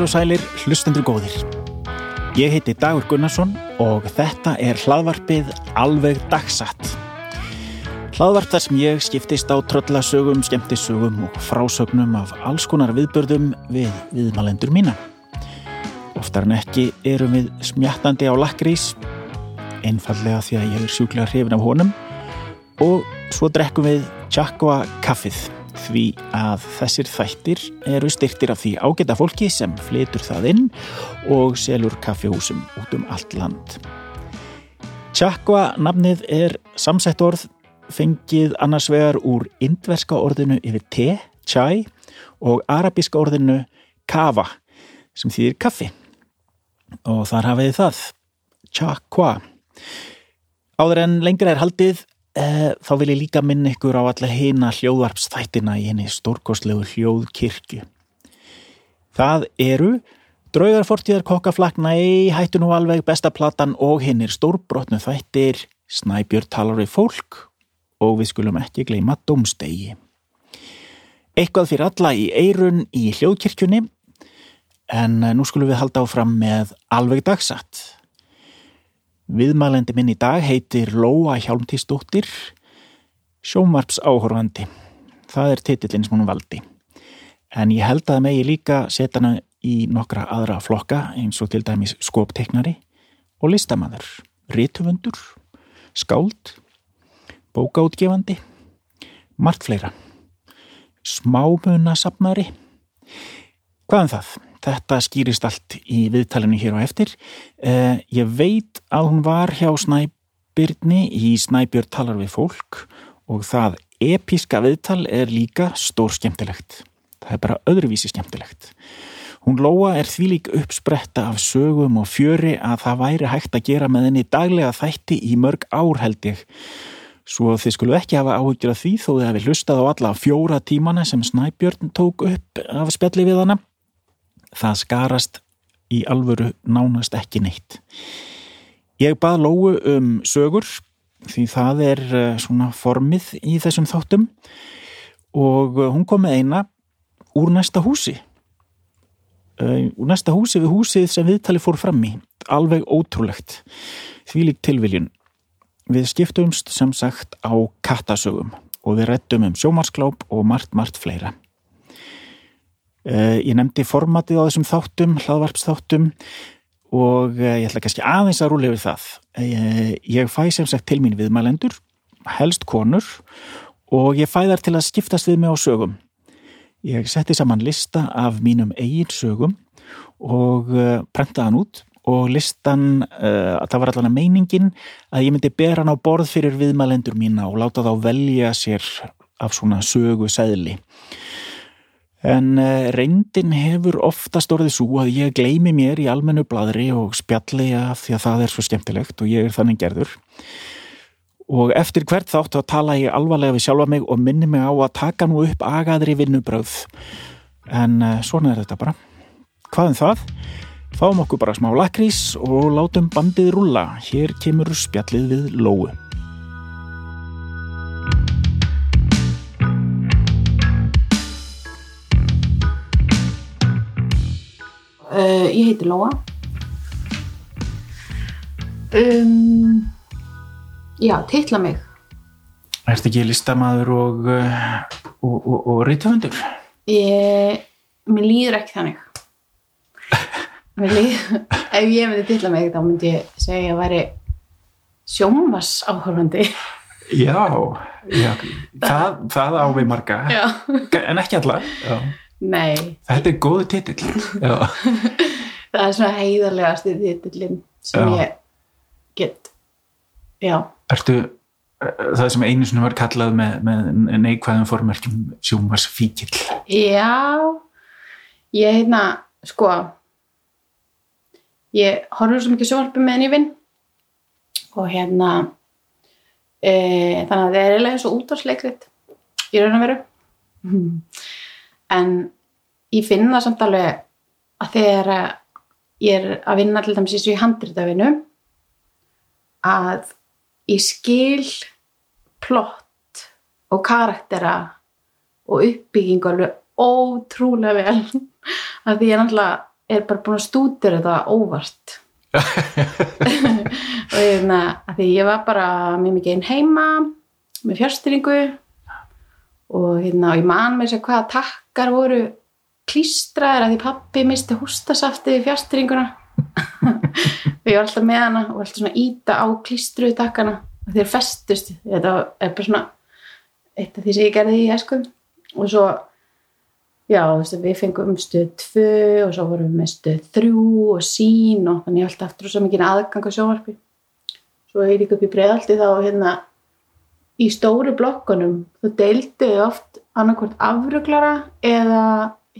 Heilir og sælir, hlustendur góðir. Ég heiti Dagur Gunnarsson og þetta er hlaðvarpið alveg dagsatt. Hlaðvarp þar sem ég skiptist á tröllasögum, skemmtisögum og frásögnum af alls konar viðbörðum við viðmalendur mína. Oftar en ekki erum við smjattandi á lakrís, einfallega því að ég er sjúklega hrifin af honum og svo drekkum við Chakwa kaffið því að þessir þættir eru styrtir af því ágæta fólki sem flytur það inn og selur kaffihúsum út um allt land. Chakwa nafnið er samsett orð fengið annars vegar úr indverska orðinu yfir te, chai og arabíska orðinu kava sem þýðir kaffi og þar hafiði það, chakwa. Áður en lengra er haldið þá vil ég líka minna ykkur á alla heina hljóðvarpsþættina í henni stórkoslegu hljóðkirkju. Það eru Draugarfortíðar kokkaflakk, nei, hættu nú alveg bestaplatan og hinn er stórbrotnu þættir, Snæbjörn talar við fólk og við skulum ekki gleyma domstegi. Eitthvað fyrir alla í eirun í hljóðkirkjunni en eh, nú skulum við halda áfram með alveg dagsatt. Viðmælendi minn í dag heitir Lóa Hjálmtísdóttir, sjómarps áhorfandi. Það er titillin sem hún valdi. En ég held að megi líka setja hana í nokkra aðra flokka eins og til dæmis skópteknari og listamæður, rítufundur, skáld, bókaútgefandi, margt fleira, smámunasapnari. Hvað um það? Þetta skýrist allt í viðtalinu hér á eftir. Eh, ég veit að hún var hjá Snæbyrni í Snæbjörn talar við fólk og það episka viðtal er líka stór skemmtilegt. Það er bara öðruvísi skemmtilegt. Hún Lóa er því lík uppspretta af sögum og fjöri að það væri hægt að gera með henni daglega þætti í mörg ár held ég. Svo þið skulu ekki hafa áhugjur af því þó þið hefði hlustað á alla fjóra tímana sem Snæbjörn tók upp af spjalli við hana það skarast í alvöru nánast ekki neitt. Ég bað Lóu um sögur því það er eh, svona formið í þessum þáttum og eh, hún kom með eina úr næsta húsi. Eh, úr næsta húsi við húsið sem viðtali fór fram í. Alveg ótrúlegt. Því líkt tilviljun. Við skiptumst sem sagt á kattasögum og við rettum um sjómarskláp og margt, margt fleira. Eh, ég nefndi formatið á þessum þáttum, hlaðvarpsþáttum og eh, ég ætla kannski aðeins að rúlega við það. Eh, ég fæ sem sagt til mín viðmælendur, helst konur og ég fæ þar til að skiptast við mig á sögum. Ég setti saman lista af mínum eigin sögum og prentaði hann út og listan, uh, það var allavega meiningin að ég myndi bera hann á borð fyrir viðmælendur mína og láta þá velja sér af svona sögu segli. En eh, reyndin hefur oftast orðið svo að ég gleimi mér í almennu bladri og spjalli af því að það er svo skemmtilegt og ég er þannig gerður. Og eftir hvert þátt þá tala ég alvarlega við sjálfa mig og minni mig á að taka nú upp agaðri vinnubröð. En uh, svona er þetta bara. Hvað en um það? Fáum okkur bara smá lakrís og látum bandið rúla. Hér kemur spjallið við lóu. Uh, ég heiti Lóa. Um, já, teitla mig. Er þetta ekki listamæður og, uh, og, og, og rítufundur? Ég, mér líður ekki þannig. Mér líður, ef ég myndi teitla mig þá myndi ég segja að væri sjómas áhörfandi. Já, já það, það á við marga, Já. en ekki alla. Já. Nei, Þetta er góðu titill. Það er svona heiðarlegasti titillin sem Já. ég get, já. Ertu það sem einu sinni var kallað með, með neikvæðum formerkjum sjómas fíkil? Já, ég heitna, sko, ég horfður svo mikið sjónvarpi meðan ég vinn og hérna, e, þannig að það er eiginlega eins og útvarsleikrit í raun og veru. En ég finn það samt alveg að þegar ég er að vinna til dæmis eins og í handritafinu að ég skil plott og karaktera og uppbyggingu alveg ótrúlega vel. Af því ég náttúrulega er bara búin að stútir þetta óvart. Og hérna af því ég var bara mjög mikið einn heima með fjárstyringu og hérna og ég man með sér hvaða takkar voru klístraðir að því pappi misti hústasaftið í fjárstyringuna og ég var alltaf með hana og alltaf svona íta á klístruðu takkana og þeir festust. Þetta er bara svona eitt af því sem ég gerði í eskum og svo já, þú veist, við fengum stöð 2 og svo vorum við með stöð 3 og sín og þannig held aftur svo mikið aðgang á sjónvarpi. Svo er ég upp í breiðalti þá hérna í stóru blokkunum þú deildu þau oft annarkvort afruglara eða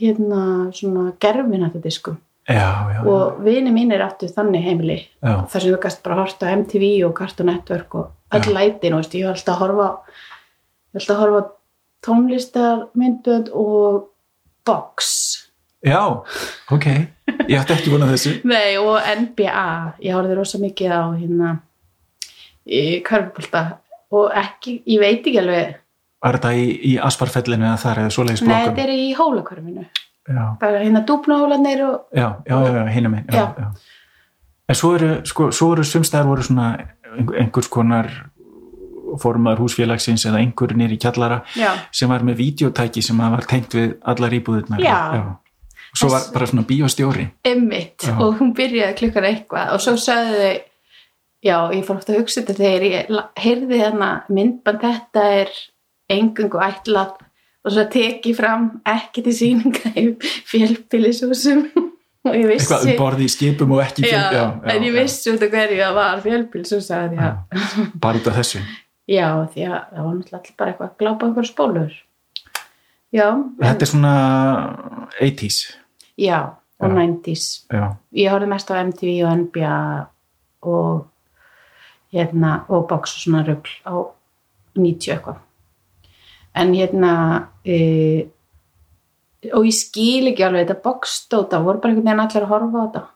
hérna svona já, og vini mínir áttu þannig heimili já, þar sem þú gæst bara að horta MTV og Cartoon Network og öll lætin og ég var alltaf að horfa ég var alltaf að horfa á tónlistarmyndbönd og box. Já, ok. Ég ætti ekki vona þessu. Nei, og NBA ég horfði rosa mikið á hérna í körfubólta og ekki, ég veit ekki alveg. Var þetta í, í Asparfellinu eða þar eða svoleiðis Nei, blokkum þetta er í hólakörfinu já, bara hérna dúpnahólanir og já, já, já, já hinum já, Já. já. en svo eru, sko, svo eru sumstæðar voru svona einhver- einhvers konar formaður húsfélagsins eða einhver nýr í kjallara já, sem var með videotæki sem var tengt við allar íbúðirnar. Já. svo var bara svona bíóstjóri emmitt Já. og hún byrjaði klukkan eitthvað og svo sagði þau já, ég fór ofta að hugsa þetta þegar ég heyrði hérna myndband þetta er engungu ætlað og svo teki fram ekki til síninga í fjölbýlishúsum. Og ég vissi eitthvað um borði í skipum og ekki já, fylg- en ég vissi út af hverju það var já. bara út af þessu. Já, því að það var náttúrulega bara eitthvað að glápa einhver spólur. Já, þetta er svona 80s já og Já. 90s já, ég horfði mest á MTV og NBA og hérna og box og svona rugl á 90 eitthvað. En hérna e, og ég skil ekki alveg þetta boxdóta, voru bara einhvern veginn allir að horfa á þetta.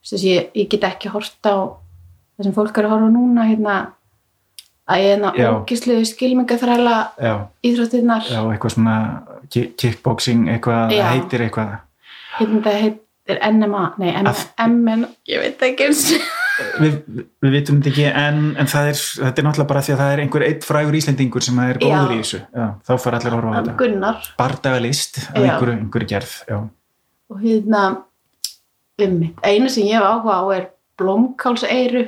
Þess að ég, ég get ekki horta á það sem fólk er að horfa núna hérna að ég hérna Já. ógislu skilmingaþræla já, íþróttirnar. Já, eitthvað svona ki- kickboxing, eitthvað heitir eitthvað. Hérna það heitir NMA nei, MN, ég veit ekki eins við, við vitum þetta ekki en, en það er, þetta er náttúrulega bara því að það er einhver eitt frægur Íslendingur sem er góður Já. í þessu. Já, þá fara allir að horfa á þetta. Gunnar? Bardagalist af einhverju, einhverju gerð já, og hérna um eina sem ég hef áhuga á er blómkálseiru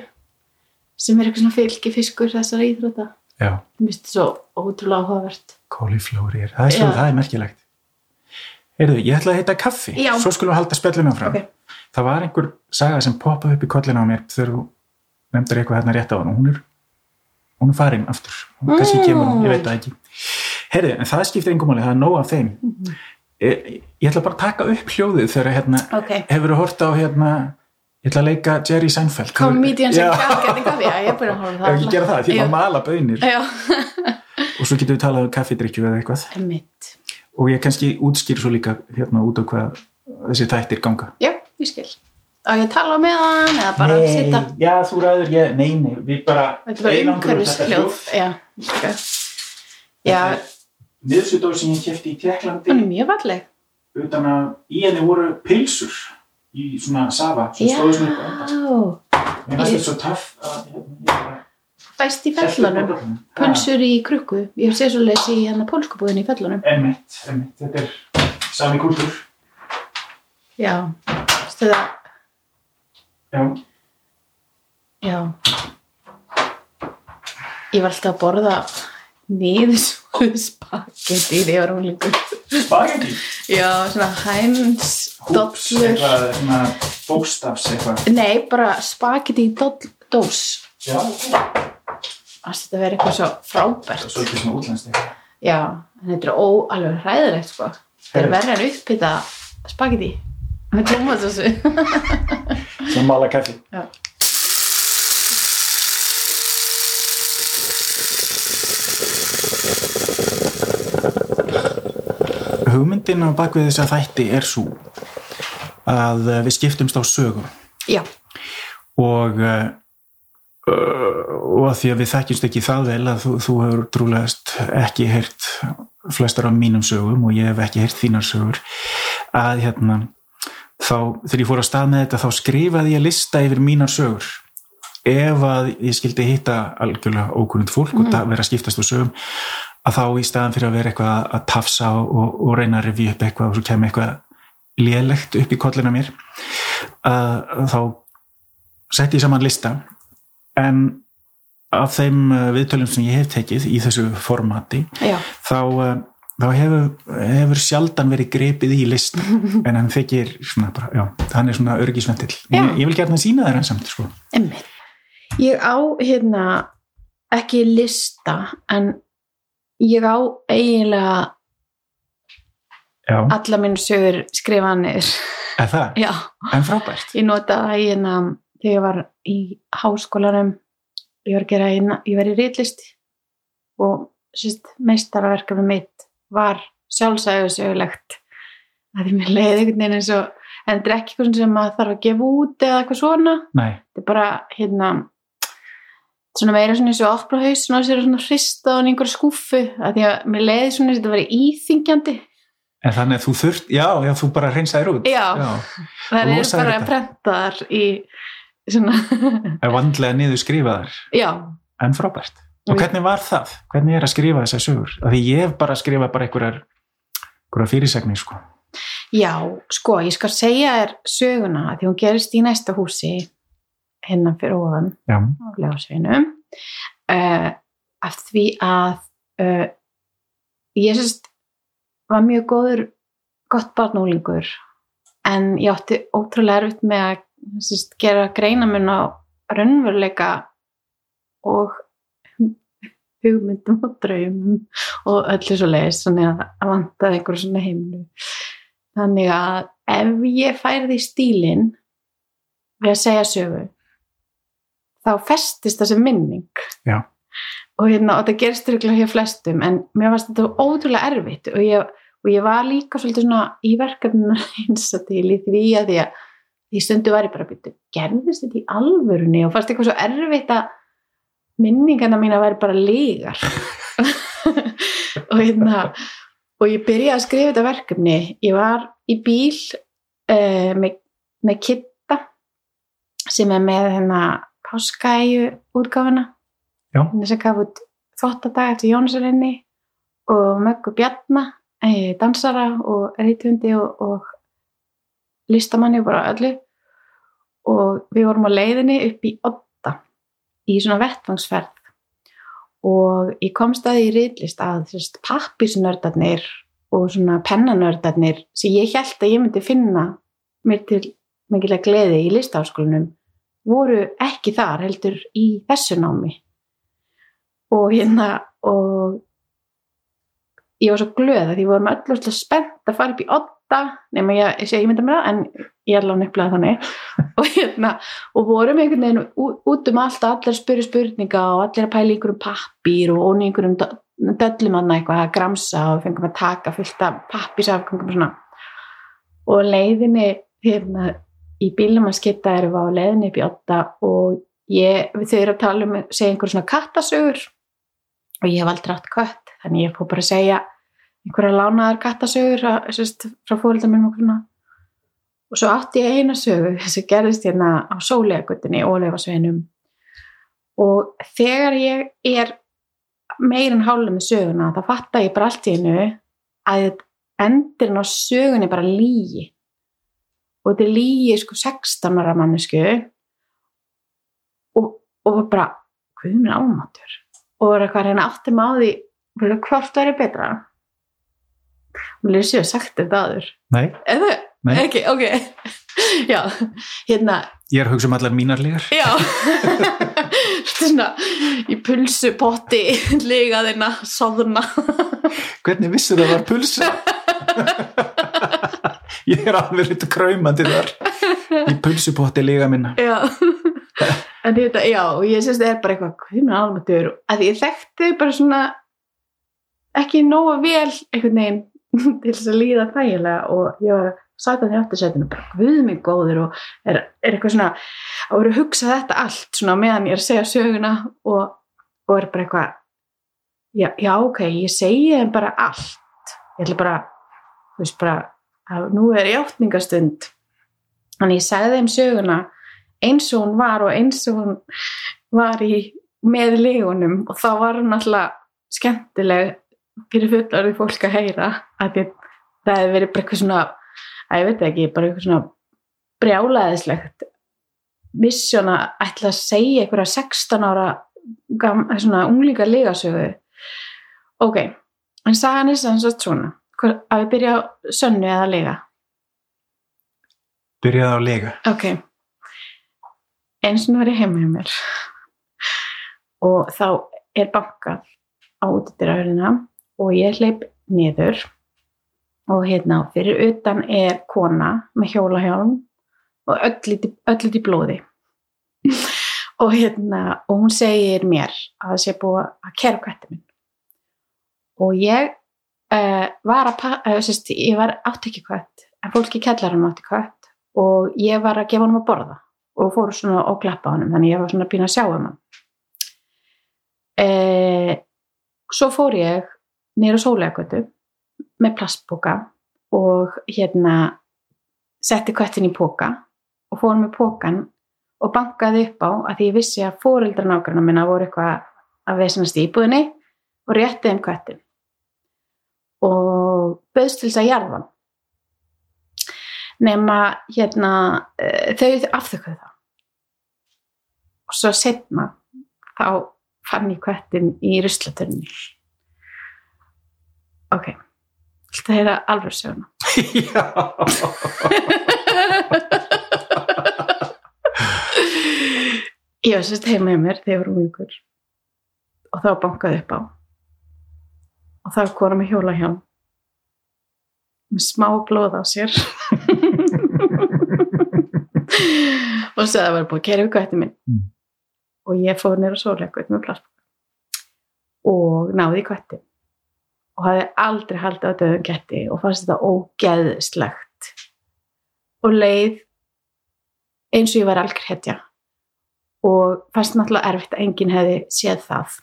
sem er eitthvað svona fylgifiskur þessar íþrótta. Já, mér finnst þetta svo ótrúlega áhugavert. Kóliflórir það er svo, það er merkilegt Heyrðu, ég ætla að heita kaffi. Já. svo skulum við halda spjallinu áfram. Ok. það var einhver saga sem poppaði upp í kollinu á mér þegar þú nefndir eitthvað hérna rétt á hann og hún er hún er farin aftur. Mm. kemur hún, ég veit það ekki. Heyrðu, en það skiptir engum máli, það er nóg af þeim. Mhm. ég, ég ætla bara að taka upp hljóðið þegar hérna, ok, hefur þú hort á hérna ég ætla að leika Jerry Seinfeld. Comedian sem Já. krakkarni kaffi? Já, ég er búin að horfa Ef það, bönir já, og svo getum við talað um kaffidrykkju eða eitthvað. Emmitt og ég kannski útskýr svo líka hérna út á hvað þessi þættir ganga. Já, ég skil. Á ég tala með hann eða bara að sitta já þú ræður ég, nei, nei, við bara umhverfis þetta hljóð. Já, ok. Já, Niðursudóð sem ég kefti í Tjekklandi hún er mjög falleg. Utan að í henni voru pilsur í svona safa sem stóðu svona upp á undan Mér fannst Ég- þetta svo töff að hérna, ég bara fæst í fellunum. pulsur í krukku, ég sé svo leys í hérna pólskubúðin í fellunum. Já, Einmitt, einmitt, þetta er sami kúltúr já, það? Já, Já. Ég var alltaf að borða niður svo spagetti þegar ég var unglingur. spagetti Já, svona hæns, Húps, eitthvað, svona bókstafs eitthvað. Nei, bara spagetti dós. Já, ok. Þetta verið eitthvað svo Það frábært. er svolítið svona útlænst eitthvað Já, en þetta er óalveg hræðilegt, sko. Þetta er en uppbytta spagetti. Með tómatsósu. Svona mala kaffi Já. Hugmyndin á bakvið þess að þætti er svo að eh, við skiptumst á sögum Já, og uh, og að því að við þekkjumst ekki það vel að þú, þú hefur trúlegast ekki heyrt flestar af mínum sögum og ég hef ekki heyrt þínar sögur að hérna þá þegar ég fór að stað með þetta þá skrifaði ég lista yfir mínar sögur ef að ég skildi hitta algjörlega ókunnund fólk mm. og vera að skiptast úr sögum að þá í staðan fyrir að vera eitthvað að tafsa og, og reyna að revi upp eitthvað og svo kemur eitthvað lélegt upp í kollina mér að þá sett ég saman lista en af þeim uh, viðtölum sem ég hef tekið í þessu formati Já. þá, uh, þá hefur, hefur sjaldan verið grepið í list en hann þykir svona bara, já, hann er svona örgisventil ég, ég vil gerna sína þér hans samt sko. Ég á hérna ekki lista en ég á eiginlega já, alla mínu sögur skrifanir. en frábært. Ég notaði það hérna þegar ég var í háskólanum ég var að gera ég var í ritlist og sérst meistaraverkefni mitt var sjálfsæðusögulegt að því mér leiði einhvern veginn eins og en þetta er ekki eitthvað sem maður þarf að gefa út eða eitthvað svona. Nei, þetta er bara hérna svona meira svona eins og opna haus svona sér svona hrista á einhverju skúfu að því að mér leiði svona og þetta var íþingjandi en þannig að þú þurft já, já, þú bara hreinsaðir út. Já. það er bara þetta. prentaðar í svona er vandlega niður skrifaðar já, en frábært. Og hvernig var það? hvernig er að skrifa þessar sögur? af því ég hef bara skrifað bara einhverjar fyrirsagnir sko. Já, sko ég skal segja þér söguna því hún gerist í næsta húsi hennan fyrir ofan já, á Ljósveinum uh, af því að uh, ég sérst var mjög góður gott barnúlingur en ég átti ótrúlega erfitt með að sérst, gera greinamun á raunveruleika og hugmyndum og draumum og öllu svo leiðis þannig að það vantaði einhverju svona heimlu þannig að ef ég færði í stílinn við að segja sögu þá festist þessi minning Já. og, hérna, og það gerist örugglega hjá flestum en mér varst þetta ótrúlega erfitt og ég, og ég var líka svolítið svona í verkefninu eins og til í því að því að því stundu var ég bara byrja gerðist þetta í alvörunni? Og fannst eitthvað svo erfitt að minningana mína væri bara lígar og hérna og ég byrjaði að skrifa þetta verkefni. Ég var í bíl uh, með, með Kitta sem er með hérna páskaæju útgáfuna. Þess að gaf út þvottadag eftir Jónasarinni og Möggu Bjarna eh, dansara og reytundi og, og listamanni og bara öllu. Og við vorum á leiðinni upp í Odda í svona vettvangsferð. Og ég komst að því í ritlist að pappisnördarnir og svona pennanördarnir sem ég held að ég myndi finna mér til mikilvæg gleði í listaháskólanum voru ekki þar heldur í þessu námi. Og hérna og ég var svo glöð að því vorum öll úrslega spennt að fara upp í Odda nema ég, sé ég mynda mér það en ég er alveg nefnilega þannig. Og hérna og vorum einhvern veginn út um allt allir að spyrja spurninga og allir að pæla einhverjum pappír og onni einhverjum dö- döllum annað eitthvað að gramsa og fengum að taka fullt af pappísafgangum og svona. Og leiðinni hérna í bílum að skipta erum við á leiðinni upp í Odda og ég, þau eru að tala um segja einhverjum svona kattasögur. Og ég hef aldrei átt kött þannig ég fór bara að segja einhverja lánaðar kattasögur frá fóreldar minn og svona og svo átti ég eina sögu sem gerðist hérna á sólegagutinni og leifasveinum og þegar ég er meir en hálfa með söguna þá fatta ég bara allt í hennu að endirinn á sögunni er bara lígi og þetta er lígi sko 16 ára mannesku og, og bara hvað minn ámatur og var eitthvað að reyna aftur bara, hvort væri betra mér séu sagt þetta aður nei, eða, Nei. ekki, ok. Já, hérna. Ég er að hugsa um allar mínar lígar já. Þetta er svona í pulsupotti ligaðina, soðuna hvernig vissir það var pulsa? Ég er alveg litur kraumandi þar. Í pulsupotti líga minna. Já. En þetta, já, og ég syns það er bara eitthvað hvað er mér almatur, að ég þekkti þau bara svona ekki nógu vel einhvern veginn til þess að líða þægilega og ég var sæta því aftur sætinu bara guð mig góður og er, er eitthvað svona að vera að hugsa þetta allt svona meðan ég er að segja söguna og, og er bara eitthvað já, já ok, ég segi þeim bara allt. Ég ætla bara þú veist bara að nú er játningastund þannig ég sagði þeim söguna eins og hún var og eins og hún var í með legunum og þá var hún alltaf skemmtileg fyrir fullarið fólk að heyra að það hefði verið bara eitthvað svona að ég veit ekki, bara eitthvað svona brjálaðislegt missjón að ætla að segja einhverja 16 ára gam, svona unglingar legasögu ok, en sagan er sann svo svona. Að við byrja á sönnu eða lega? Byrjaði á lega. ok. Eins og var ég heima hjá mér. Og þá er bankað á útidyrahörðina og ég hleyp niður. Og hérna fyrir utan er kona með hjólahjálm og öll liti, öll liti blóði. Og hérna og hún segir mér að það sé búið að kæra kvætti minn og ég uh, var að uh, sérst, ég var átt ekki kvætt en fólki kellar hann átti kvætt og ég var að gefa honum að borða. Og fór svona og klappa honum þannig ég var svona pína að sjá um hann. E, svo fór ég nýra sólegötu með plastboka og hérna setti köttin í póka og fór með pókan og bankaði upp á að því ég vissi að fóreldra nágrannar minna voru eitthvað að vesenast í íbúðinni og rétti þeim köttin og bauðst til þess að jarða hann. Nema hérna eh, þau afþökkuðu það. Og svo setna þá fann ég kvettin í ruslatunni ok. Þetta er alveg söguna? Ég var sérst heima með mér þegar ég var ungur og þá bankaði upp á. Og þá kona með hjóla hjá. Með smá blóð á sér. Og að það var búið að kæra við kvætti minn Mm. og ég fór nýra sóleikvætt með plastboka og náði í kvætti og hafði aldrei haldið á döðum ketti og fannst þetta ógeðslegt. Og leið eins og ég var algjör hetja og fannst náttúrulega erfitt að enginn hefði séð það.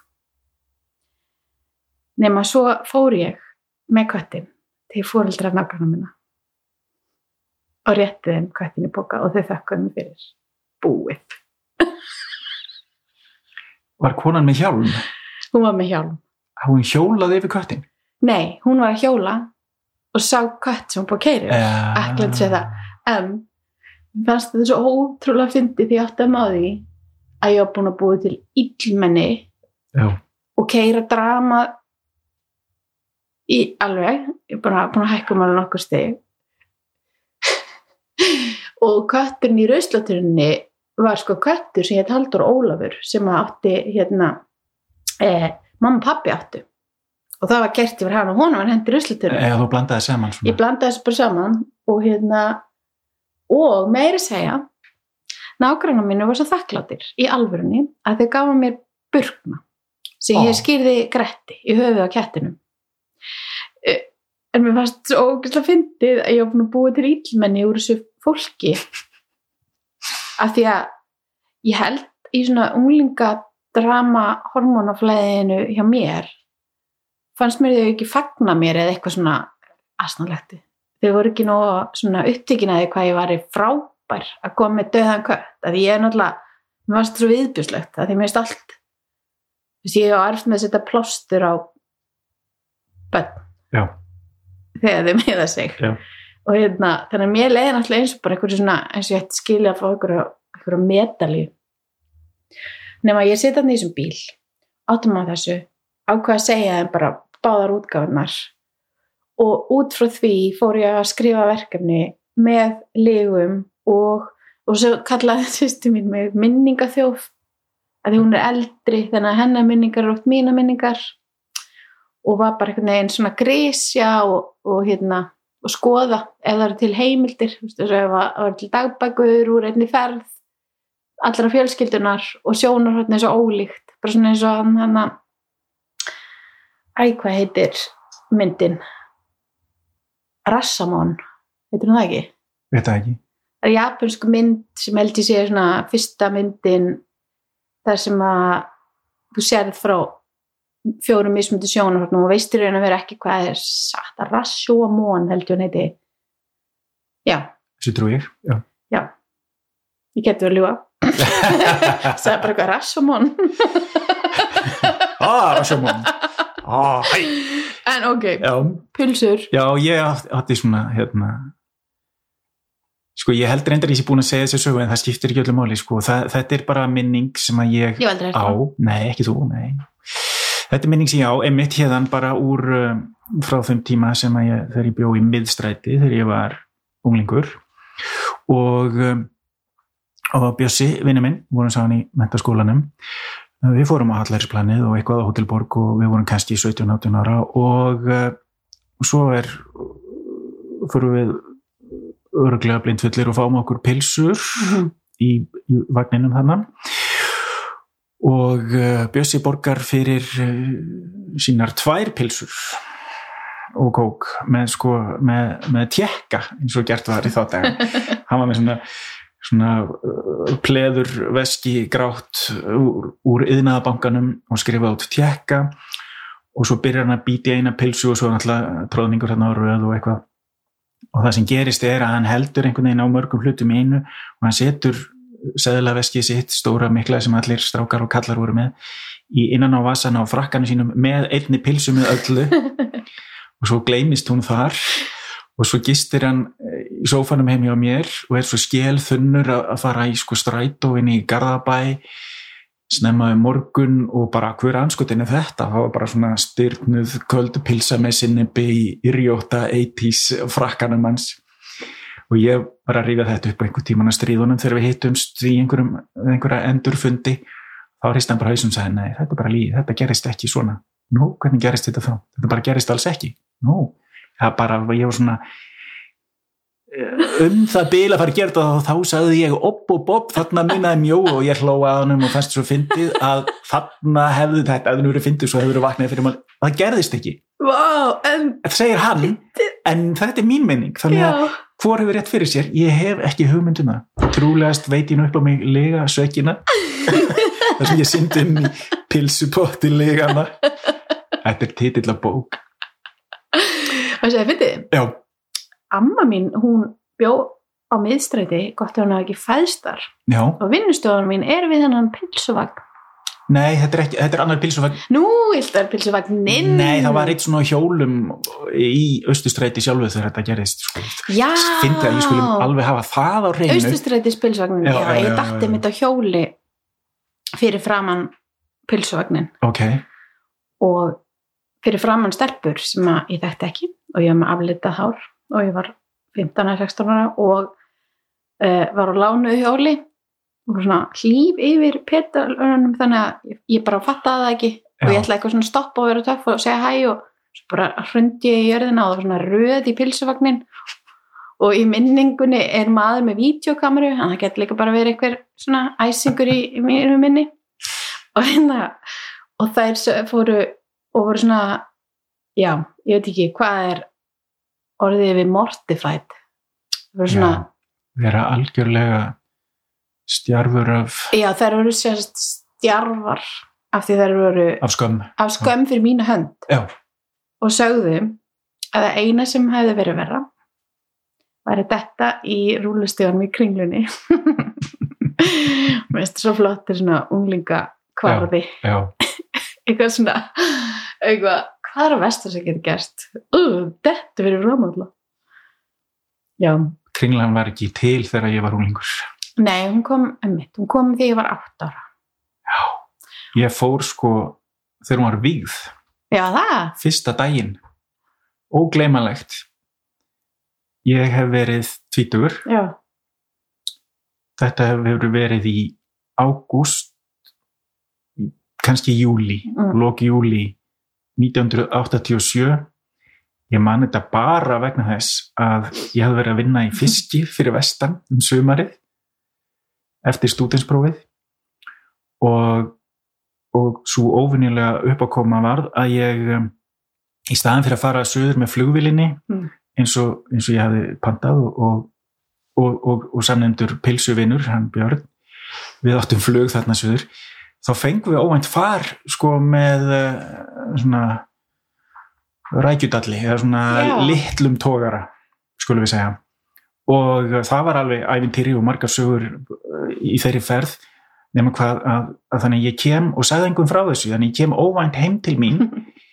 Nema svo fór ég með kvættin til fóreldra nágrana minna og rétti þeim kvættin í boka og þau þakkaði mig fyrir. Búið. Var konan með hjálm? hún var með hjálm. Hún hjólaði yfir köttin? Nei, hún var að hjóla og sá kvætt sem hún búið að Ja. ekki að segja það. En fannst þetta svo ótrúlega fyndið því ég átti að maður því að ég var búin að búið til illmenni Já. og keira drama í alveg. Ég er bara búin að hækka um alveg nokkur stig. Og kötturinn í rauðslaturinni var sko köttur sem hétt Haldur Ólafur sem að átti hérna eh, mamma og pappi áttu og það var gert yfir hann og hún var hendi rauðslaturinni Eða þú blandaði saman svona. ég blanda þessu bara saman og hérna og meiri segja nágrannar mínu var svo þakkláttir í alvörunni að þau gafa mér burkna sem Ó. ég skýrði gretti í höfuð á kettinum Eh, en mér fannst svo ógæslega fyndið að ég var búin að búa til íllmenni úr þessu fólki af því að ég held í svona unglingadrama hormónaflæðinu hjá mér fannst mér þau ekki fagna mér eða eitthvað svona asnalegt þau voru ekki nú svona upptíkin að því hvað ég var frábær að koma með döðan kött að því ég er náttúrulega mér varst svo viðbjörslegt að því mér erst allt þú veist ég hef erft með að setja plástur á bönn Já. þegar þau meða sig Já. og hérna, þannig að mér leiði náttúrulega eins og bara einhverju svona, eins og ég ætti skilja að fá einhverju, medalju nema ég setja hann í þessum bíl áttum á þessu ákvað að segja þeim bara báðar útgáfunar og út frá því fór ég að skrifa verkefni með legum og, og svo kallaði sýstu mín mig minningaþjóf að því hún er eldri þannig að hennar minningar eru oft mína minningar. Og var bara einhvern veginn svona grísja og, og hérna og skoða ef það eru til heimildir ef það eru til dagbækur úr einni ferð allra fjölskyldunar og sjónar hérna eins og ólíkt bara svona eins og hann hann að æ, hvað heitir myndin? Rassamon heitir hún það ekki? Það ekki. það er japansku mynd sem held ég sé svona fyrsta myndin þar sem að þú sérð frá fjórum mismundi sjónarhornum og veistir að vera ekki hvað er satt. Að rasjóamón heldur hún heiti. Já, þessu trú ég já. já. Ég verið að ljúa sagði bara eitthvað rasjóamón ah, rasjómón ah, hæ. En ok, já, pulsur. Já, ég átti, átti svona hérna sko ég held reyndar ég sé búin að segja þessu sögu en það skiptir ekki öllu máli sko, það, þetta er bara minning sem að ég ég á, nei ekki þú, nei. Þetta er minning sem ég á, emitt hérðan bara úr um, frá þeim tíma sem að ég, þegar ég bjó í miðstræti þegar ég var unglingur. Og um, og Bjössi, vinnu minn, vorum sáðan í mentaskólanum við fórum á Hallarinsplanið og eitthvað á Hotelborg og við vorum kannski 17-18 ára og uh, svo er fyrir við öruglega blindfullir og fáum okkur pilsur Mhm. í, í vagninum þannig og uh, Bjössi borgar fyrir uh, sínar tvær pilsur og kók með sko með, með tjekka eins og gert var í þá dag hann var með svona svona uh, pleður veski grátt úr, úr yðnaðabankanum og skrifa út tjekka og svo byrjar hann að býti eina pilsu og svo náttúrulega tróðningur hérna á röð og eitthvað. Og það sem gerist er að hann heldur einhvern veginn á mörgum hlutum í einu og hann setur seðlaveskið sitt stóra mikla sem allir strákar og kallar voru með í innan á vasana og frakkanu sínum með einni pilsu með öllu. Og svo gleymist hún þar og svo gistir hann eh, í sófanum heim hjá mér og er svo skél þunnur að fara í sko strætóin í Garðabæ snemma um morgun og bara hver anskotin er þetta, það var bara svona styrnuð köldu pilsa með sinnebi í yrjóta 80s frakkanum hans. Og ég var að rífa þetta upp einhver tíman að stríðunum þegar við hittumst í einhverja endurfundi. Þá hrist hann bara hausum og sagði nei, þetta er bara líð, þetta gerist ekki svona. Nú, hvernig gerist þetta þá? Þetta bara gerist alls ekki. Nú, það bara, ég var svona eh, um það bil að fara að gera þetta og þá sagði ég opp og bopp, þarna minnaði mjó og ég hlóa að honum og fannst svo fyndið að þarna hefðu þetta, ef það verið fyndið svo hefur verið vaknað fyrir maður, það gerðist ekki. Vá, en það segir hann, en þetta er mín menning þannig að já, hvor hefur rétt fyrir sér? Ég hef ekki hugmynd um það. Trúlegast veit ég nú upp á mig lega sökina þar sem ég syndi inn í pilsupotti legana þetta er titill af bók það segði fyndið? Já, amma mín, hún bjó á miðstræti, gott ef hún hafa ekki fæðstar já, og vinnustofunum mín er við hennan pilsuvagn nei, þetta er, ekki, þetta er annar pilsuvagn nú, illt er pilsuvagnin nei, það var eitt svona hjólum í austustræti sjálfu þegar þetta gerist sko. já, fyndi að ég skulum alveg hafa það á reynu austustrætis pilsuvagnin, Já, já, já, ég já. mitt á hjóli fyrir framann pilsuvagnin ok, og fyrir framann stelpur sem að ég þekkti ekki og ég var með aflitað hár og ég var 15-16 ára og uh, var á lánuðu hjóli. Og svona hlýf yfir petalunum þannig að ég, bara fattaði það ekki. Og Já. ég ætlaði eitthvað svona að stoppa og vera töff og segja hæ og svo bara hrundi ég í jörðina og það var svona röð í pilsuvagnin og í minningunni er maður með vídeokameru, þannig að það getur líka bara verið einhver svona æsingur í, í minni. Og hérna og þær fóru og voru svona já, ég veit ekki hvað er orðið við mortified? Það voru svona, Já, vera algjörlega stjarfur af, já, þær voru sérst stjarfar af því þær voru af skömm. af skömm fyrir mína hönd. Já, og sögðu að það eina sem hefði verið verra væri þetta í rúlustíðanum í kringlunni. Mér finnst það svo flott þetta er svona unglinga kvarði. já, eitthvað svona eitthvað, hvað er að vestur sem getur gerst uh, þetta verið rámála já, kringlan var ekki til þegar ég var unglingur. Nei, hún kom emmitt, hún kom þegar ég var 8 ára. Ég fór sko þegar hún var vígð. Já, það, fyrsta daginn. Ógleymanlegt. Ég hef verið tvítugur. Já, þetta hefur verið í ágúst kannski júli Mm. lók júli 1987 ég man þetta bara vegna þess að ég hafði verið að vinna í fiski fyrir vestan um sumarið eftir stúdinsprófið og og svo óvinnilega uppákoma varð að ég um, í staðan fyrir að fara söður með flugvilinni Mm. eins, og, eins og ég hafði pantað og, og, og, og, og samnefndur pilsuvinur, hann Björn við áttum flug þarna söður þá fengum við óvænt far sko með uh, svona rækjudalli eða svona Já. litlum tógara skulum við segja og það var alveg ævintýri og margar sögur uh, í þeirri ferð nema hvað að, að þannig ég kem og sagði einhvern frá þessu þannig ég kem óvænt heim til mín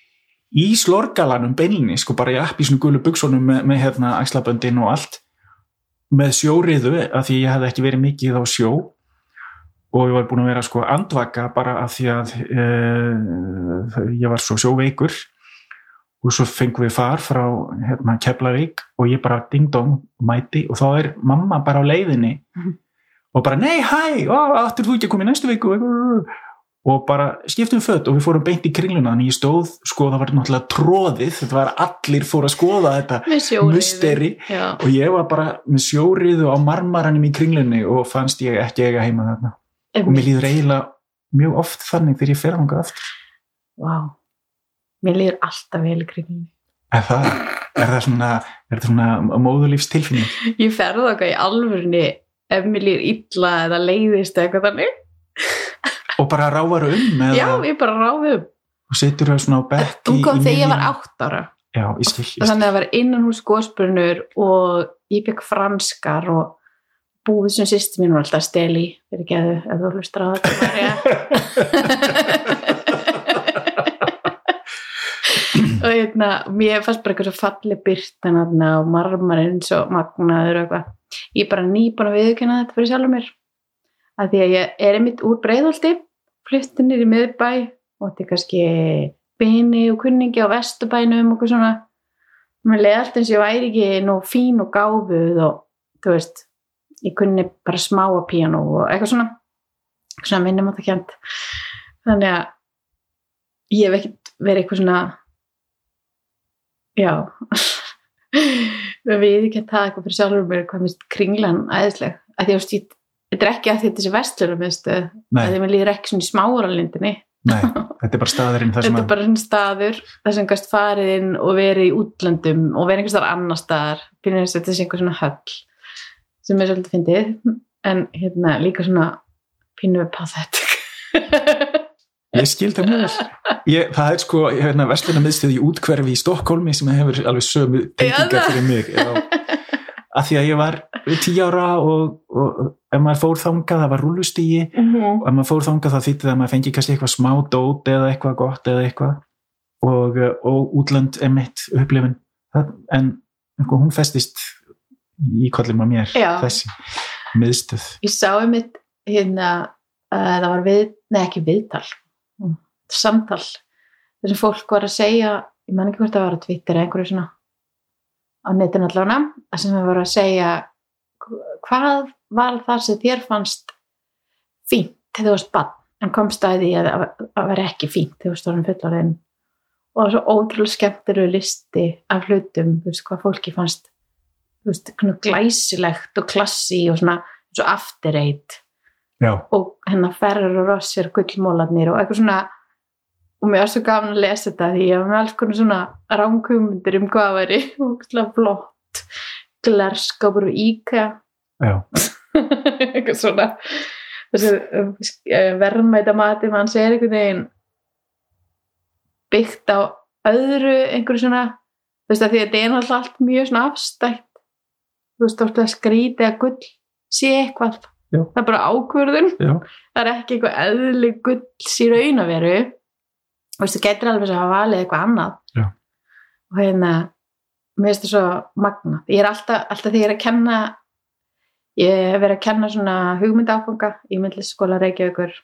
í slorgalanum beinlinni sko bara í appi svona gulu buksunum með, með hérna axlaböndin og allt með sjóriðu að því ég hafði ekki verið mikið á sjó og ég var búin að vera sko andvaka bara af því að uh, ég var svo sjóveikur. Og svo fengum við far frá hérna, Keflavík og ég bara ding dong mæti og þá er mamma bara á leiðinni Mhm. og bara nei hæ, áttur þú ekki að koma í næstu viku? Og bara skiptum fött og við fórum beint í kringluna. Þannig ég stóð, sko það var náttúrulega tróðið þetta var allir fór að skoða þetta musteri og ég var bara með sjóriðu á marmaranum í kringlunni og fannst ég ekki eiga heima þarna og mér líður eiginlega mjög oft þannig þegar ég fer ánga aftur. Vá. mér líður alltaf vel í kringlunni er það, er það svona, svona móðulífs tilfinning ég ferði okkar í alvörunni ef mér líður illa eða leiðist eitthvað þannig. Og bara rávar um já, ég bara ráði um. Og setur það svona á bekk hún í- kom þegar ég var átt ára. Já, ég skil, ég skil. þannig að það var innan hús góðspurnur og ég bygg franskar og búið sem sýsti mín var alltaf að steli fyrir geðu ef þú hlustar á þetta. Og hérna mér fannst bara eitthvað svo falli byrtan þarna og marmarinn svo magnaður og eitthvað. Ég er bara nýbúin að viðkynna þetta fyrir sjálfur mér. Að því að ég er einmitt úr breiðholti fluttinir í miðbæ og þetta er kannski bini og kunningi á vesturbænum og eitthvað svona. Mér leiði allt eins og ég væri ekki nú fín og gáfuð og þú veist ég kunni bara smá að píano og eitthvað svona eitthvað svona minnum að það kjent þannig að ég hef ekkert verið eitthvað svona já við ekki að það eitthvað fyrir sjálfur mér hvað minnst kringlan æðisleg. Að því að ég þetta er ekki að að þetta sé vestlunum að því að mér líður ekki svona í smáralindinni nei, þetta er bara staðurinn þetta er að bara staður þar sem gæst farið inn og verið í útlöndum og verið einhvers þar annar staðar. Fyrir þess að þetta sé einhver svona höll sem er svolítið fyndið en hérna líka svona pínu pathetic. Ég skil það mjög það er sko hérna, versluna miðstöð í útkverfi í Stokkólmi sem hefur alveg sömu tengingar það. fyrir mig. Já, að því að ég var tíu ára og, og ef maður fór þangað það var rúlustígi og ef maður fór þangað þá þýtti það að maður fengi kannski eitthvað smá dót eða eitthvað gott eða eitthvað. Og, og útlönd emitt upplifin Það- en sko, hún festist í kollum að mér Já. þessi miðstöð. Ég sá einmitt hérna að það var við, nei ekki viðtal samtal. Þar sem fólk var að segja ég man ekki hvort það var að Twitter eða einhverju svona á netinu allavega að sem var að segja hvað var það sem þér fannst fínt þegar þú varst bann en komst að því að það var ekki fínt þegar þú orðin fullorðin og það var svo ótrúlega skemmtilega listi af hlutum, þú veist hvað fólki fannst veist, glæsilegt og klassi og svona svo já, og hennar Ferrer og Rossir gullmólarnir og eitthvað svona og mér var svo gaman að lesa þetta því ég var með alls konar svona ránkumumundir um hvað væri og svona flott. Glerskapur og íka. Eitthvað svona. Þessi verðmæta mati mann segir einhvern veginn byggt á öðru einhverju svona þú veist að því að þetta er náttúrulega allt mjög svona afstætt þú veist að skríti að gull sé eitthvað. Já. það er bara ákvörðun. Já, það er ekki eitthvað eðli gulls í raun að veru. Þú veist, þú getur alveg að hafa valið eitthvað annað. Já. og hérna mér finnst það svo magna ég er alltaf, alltaf þegar ég er að kenna ég hef verið að kenna svona hugmyndaáfanga í myndlistaskóla Reykjavíkur.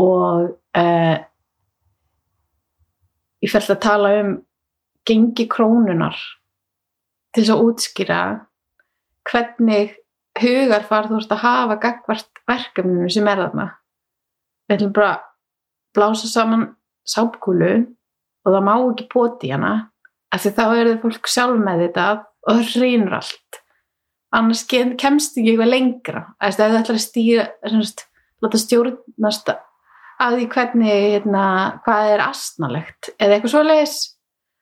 Og uh, ég fælt að tala um gengi krónunar til þess að útskýra hvernig hugarfar þú ert að hafa gagvart verkefninu sem er þarna. Við ætlum bara að blása saman sápkúlu og það má ekki poti hana af því þá er það fólk sjálf með þetta og það reynur allt. Annars kemst ekki eitthvað lengra. Ef það ætlar að stýra semst, láta stjórnast að því hvernig hérna, hvað er astnalegt eða eitthvað svo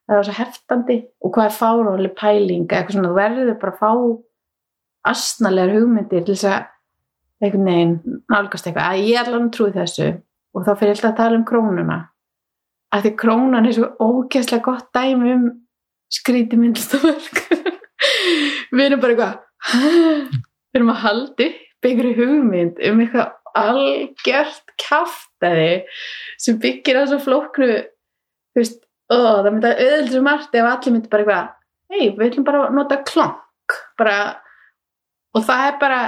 leis eða svo heftandi. Og hvað er fáróli pæling eitthvað svona, þú verður bara að fá astnalegar hugmyndir til þess að einhvern veginn nálgast eitthvað. Að ég allan trúi þessu og þá fyrir alltaf að tala um krónuna. Að því krónan er svo ógæslega gott dæmi um skríti myndlistaverk við erum bara eitthvað við erum að haldi einhverju hugmynd um eitthvað algjört kaftaði sem byggir á svo flóknu þú veist, ó, það myndi að auðvitað margt ef allir myndi bara eitthvað hei, við ætlum bara að nota klonk bara, og það er bara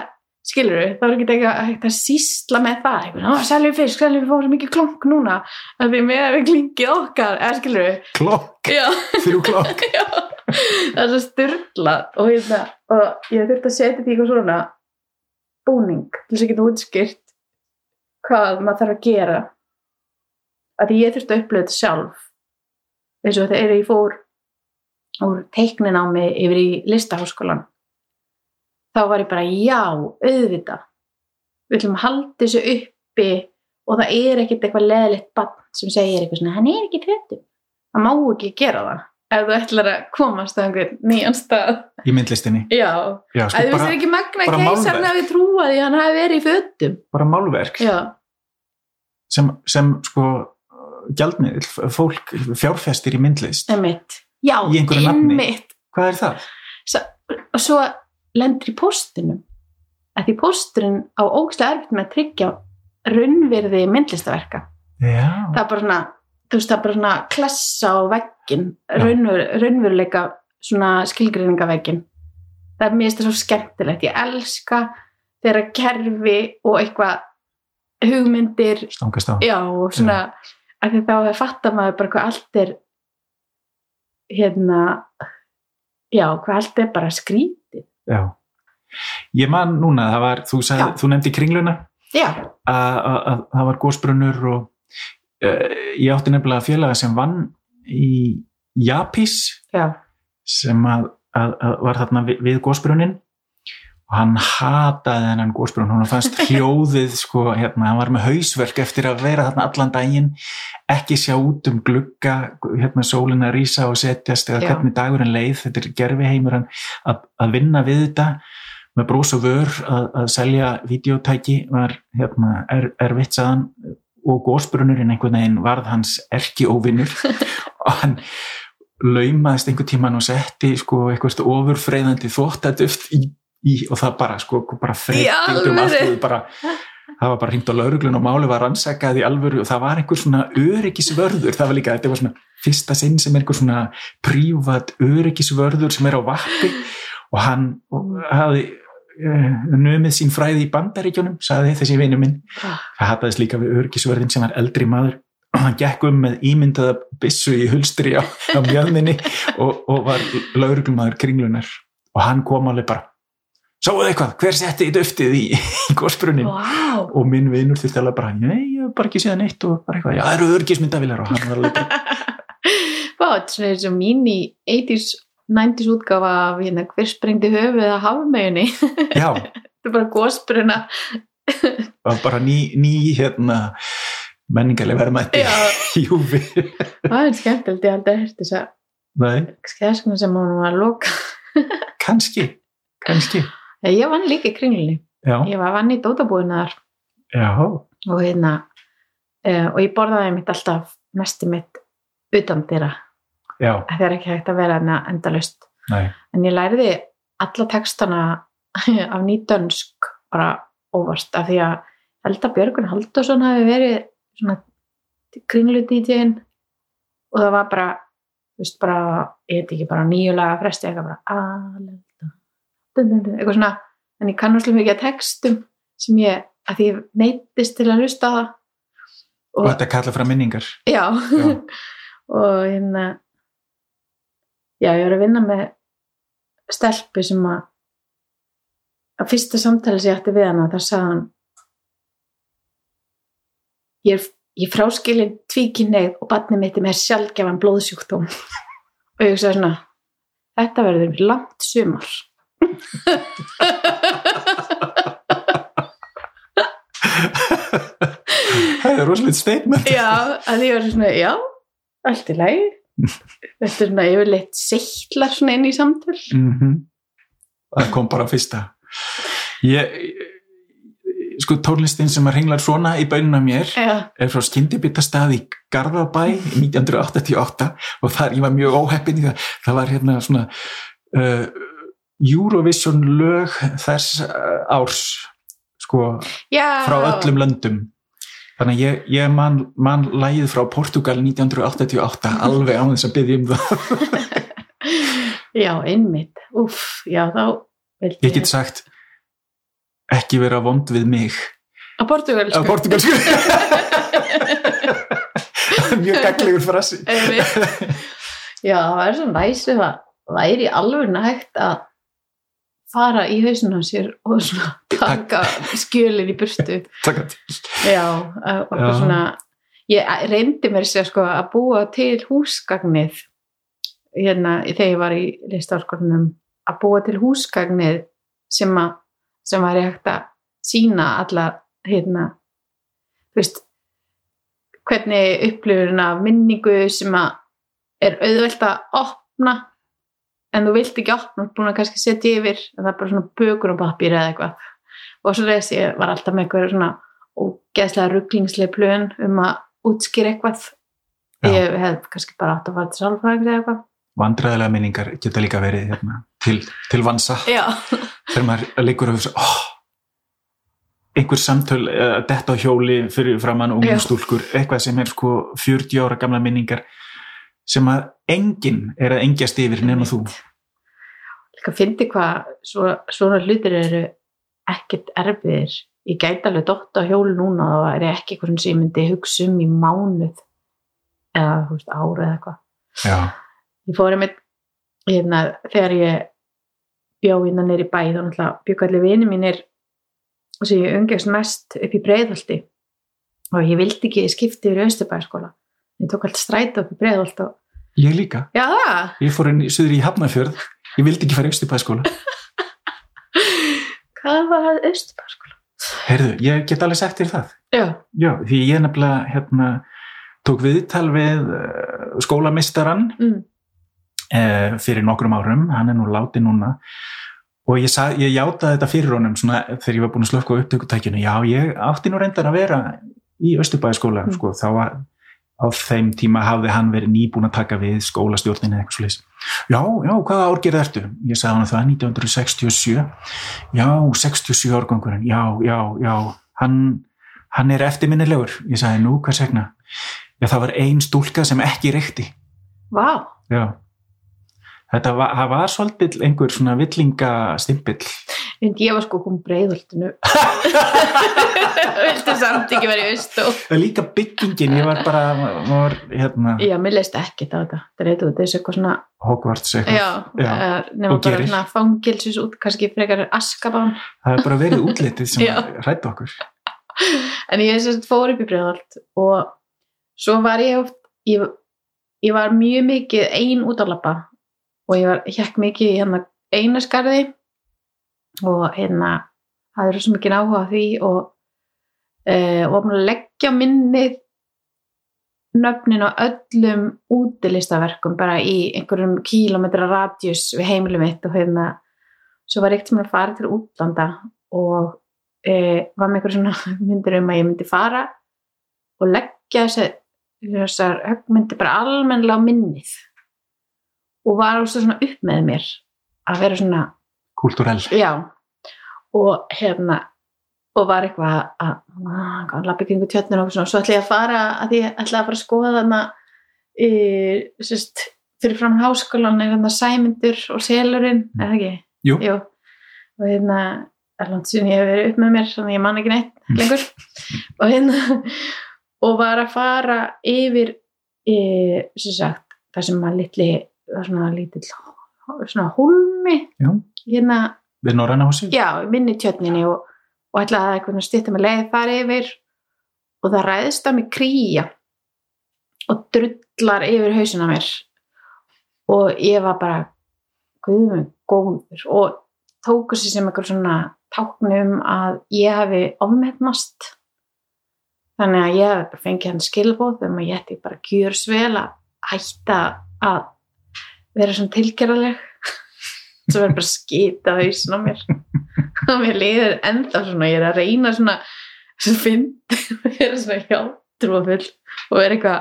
skilur við, það er ekki eitthvað að sísla með það, eitthvað, seljum fisk seljum við fórum mikið klonk núna að við með við klingið okkar, eða skilur við klokk, já, þrjú klokk já. Það er svo styrla og, hérna, og ég þurfti að setja þetta í eitthvað svona búning til þess að geta útskýrt hvað maður þarf að gera. Að ég þurfti að upplöða þetta sjálf eins og þegar ég fór úr teiknin á mig yfir í listaháskólan þá var ég bara já, auðvita við ætlum að halda þessu uppi og það er ekkert eitthvað leðilegt bann sem segir eitthvað svona, hann er ekki fötum það má ekki gera það. Ef þú ætlar að komast á einhvern nýjan stað. Í myndlistinni? Já, Já, sko, þú veist bara, ekki magna bara keisarn málverk. hafi trúað því að hann hafi verið í fötum. Bara málverk. Já, sem, sem sko gjaldmiðl, fólk fjárfestir í myndlist emitt já, Í emitt hvað er það? og svo lendur í postinum að því posturinn á ógstlega erfitt með að tryggja raunverði myndlistaverka Já, það er bara svona þú veist það er bara svona klessa á veggin raunver, raunveruleika svona skilgreiningaveggin það er finnst það svo skemmtilegt. Ég elska þegar kerfi og eitthvað hugmyndir stangast á. Já svona að því þá fattar maður bara hvað allt er hérna já hvað allt er bara skrítið Já. Ég man núna, það var, þú, Já. þú nefndi kringluna. Að að- að það var gósbrunnur og uh, ég átti nefnilega félaga sem vann í Japís já, sem að, að, að var þarna við, við gósbrunnin og hann hataði þennan gósbrunn hann fannst hljóðið sko, hérna, hann var með hausverk eftir að vera þarna allan daginn ekki sjá út um glugga hérna sólin að rísa og setjast eða Já. hvernig dagurinn leið, þetta er gerfi heimur að, að vinna við þetta með brós og vör að, að selja videótæki var hérna, er, erfitt saðan og gósbrunnurinn einhvern veginn varð hans erki óvinnur og hann laumaðist einhvern tíman og setti sko eitthvað ofurfreiðandi þvóttaduft í, í og það bara sko bara freytti út um allt og bara það var bara hringt á lauruglun og máli var rannsakað í alvöru og það var einhver svona öryggisvörður. Það var líka, þetta var svona fyrsta sinn sem er einhver svona prívat öryggisvörður sem er á vappi og hann hafi uh, numið sín fræði í bandaríkjunum sagði þessi vinnu minn. Það hataðist líka við öryggisvörðin sem var eldri maður og hann gekk um með ímyndaða byssu í hulstri á, á mjöðminni og, og var lauruglumadur kringlunar og hann kom alveg bara Sáuðu eitthvað, hver setti í döftið í, í gósbrunnin? Vá, Og minn vinur þurfti alveg bara, nei, ég hef bara ekki séð neitt. Og bara eitthvað, já, það eru örgismyndavilar og hann var alveg er svona og mín í 80s, 90s útgáfa af hérna hver sprengdi höfuð að hafmeginni já, þetta er bara gósbruna og bara ný, ný hérna, menningarlega verðmætti í húfi. það er skemmtilegt, ég að hérta þess að Nei, skæðskuna sem hún var að loka. Kannski, kannski, ég vann líka í kringlunni, ég var vann í dótabúinar já, og hérna uh, og ég borðaði mitt alltaf næsti mitt utan dýra það er ekki hægt að vera endalust nei, en ég læriði alla textana af nýdönsk bara óvart af því að að Björgun Halldórsson hafi verið svona kringlu DJ-in og það var bara þú veist bara, ég veit ekki bara nýjulega fresti eitthvað bara eitthvað svona en ég kannast mikið að textum sem ég, að því ég neytist til að hlusta á það. Og þetta kalla frá minningar, Já, Já. og hérna já, ég var að vinna með stelpu sem að að fyrsta samtali sem ég ætti við hana þar sagði hann ég er, ég fráskilin tvíkinneið og batnið mitt er með sjálfgefan blóðsjúkdóm. Og ég hugsaði svona þetta verður langt sumar það er rosalega statement, já, að ég var svona, já allt í lagi. Þetta er svona yfirleitt seittlar svona inn í samtöl mm það kom bara fyrsta. Ég sko tónlistin sem að ringlar svona í bönuna mér Já, er frá skyndibitastað í Garðabæ 1988 og þar ég var mjög óheppin í það það var hérna svona uh, Eurovision lög þess uh, árs sko já. frá öllum löndum þannig að ég, ég man, man lægið frá Portugal 1988 alveg á þess að byggja um það Já, einmitt. Úff, já, þá vildi ég get sagt ekki vera vond við mig Á portugalsku. á portugalsku mjög gaglegur frasi. Já, það er svo næst ef að væri alveg nægt að fara í hausinu á sér og svona taka skjölin í burtu. Takk að- Já, okkur Já. svona ég reyndi mér sér sko að búa til húsgagnið hérna þegar ég var í listárskorunum að búa til húsgagnið sem að sem var hægt að sína alla hérna veist hvernig upplifurinn af minningu sem að er auðvelt að opna en þú vilt ekki opna, búin að kannski setja yfir en það er bara svona bökur og pappir eða eitthvað. Og svo reyðis ég var alltaf með eitthvað svona ógeðslega rugglingslega plön um að útskýra eitthvað. Já. ég hef kannski bara átt að fara til sálfræðing eða eitthvað. Vandræðilega minningar geta líka verið hérna, til, til vansa. Já, þegar maður leikur og oh, einhver samtöl uh, detta á hjóli fyrir framann ungum stúlkur, eitthvað sem er sko 40 ára gamla minningar sem að enginn er að engjast yfir nema þú. Líka fyndi hvað svo, svona hlutir eru ekkert erfiðir. Ég gæti alveg dótt á hjólu núna og það er ekki eitthvað sem ég myndi hugsa um í mánuð eða veist, ára eða eitthvað. Ég fór einmitt hérna, þegar ég bjó hérna neyri bæ þá náttúrulega byggu allir vini mínir sem ég umgæst mest upp í breiðholti. Og ég vildi ekki skipta yfir í Östubæðaskóla ég tók allt stræta upp í breiðholt og ég líka. Já það, ég fór inn í söður í Hafnarfjörð. Ég vildi ekki fara í Östubæðskóla hvað var það Östubæðaskóla? heyrðu, ég get alveg sagt þér það. Já, já, því ég nefnilega hérna, tók viðtal við uh, skólamistaran mm, uh, fyrir nokkrum árum, hann er nú látið núna. Og ég, sag, ég játaði þetta fyrir honum svona, þegar ég var búin að slöfka upptökutækinu. Já, ég átti nú reyndar að vera í Östubæðaskóla, Mm. sko, þá var á þeim tíma hafði hann verið nýbúin að taka við skólastjórnin eða eitthvað slis já, já, hvaða árgerð ertu? Ég sagði hann það 1967 já, 67 árgangurinn já, já, já, hann hann er eftirminnilegur, ég sagði nú, hvers vegna? Já, það var ein stúlka sem ekki reykti vá Já. Þetta var, var svolítið einhver svona villingastimpill. En ég var sko kom breiðholtinu vildi samt ekki vera í Öst og Það er líka byggingin, ég var bara, var, hérna, já, mér leist ekki á þetta þetta er eitthvað, þessu eitthvað svona Hogwarts eitthvað. Já, Já, nema og bara gerir. svona fangilsis út, kannski frekar askabán Það er bara verið útlitið sem Já. rætti okkur. en ég fór upp í bregðalt og svo var ég oft ég, ég var mjög mikið ein út að lappa og ég var hekk mikið í hérna einaskarði og hérna það eru svo mikið áhuga á því og uh, og að leggja minnið nöfnin á öllum útilistaverkum bara í einhverjum kílometra radjus við heimilum mitt og hérna svo var eitt sem að fara til útlanda og e, var með einhver svona myndir um að ég myndi fara og leggja þessi, þessar höggmyndi bara almennilega á minnið og var også svona upp með mér að vera svona Kulturell. Já, og hérna og var eitthvað að, að, að lappa ykkur tjötnir og svona, svo ætla ég að fara að ég ætla að fara að skoða þarna e, sérst, fyrir fram háskólan er þarna Sæmundur og Selurinn, Mm. er það ekki? Jú. Jú, og hérna er langt síðan ég hef verið upp með mér þannig að ég man ekki neitt Mm. lengur og hérna og var að fara yfir e, sem sagt, það sem að litli það svona lítill svona hólmi Já. Hérna Við Norræna húsið. já, minni tjötninni og, og ætlaði að eitthvað stýtta með leið þar yfir og það ræðist að mig kríja og drullar yfir hausina á mér. Og ég var bara guðum góður. Og tóku sér sem eitthvað svona táknum að ég hafi ofmetnast. Þannig að ég hef bara fengið hann skilbóð um að ég ætti bara gjörsvel að hætta að vera svona tilgerðaleg svo verður bara skita hausin á mér. Og mér liður enda svona, ég er að reyna svona sem finn vera svona hjátrúafull og vera eitthvað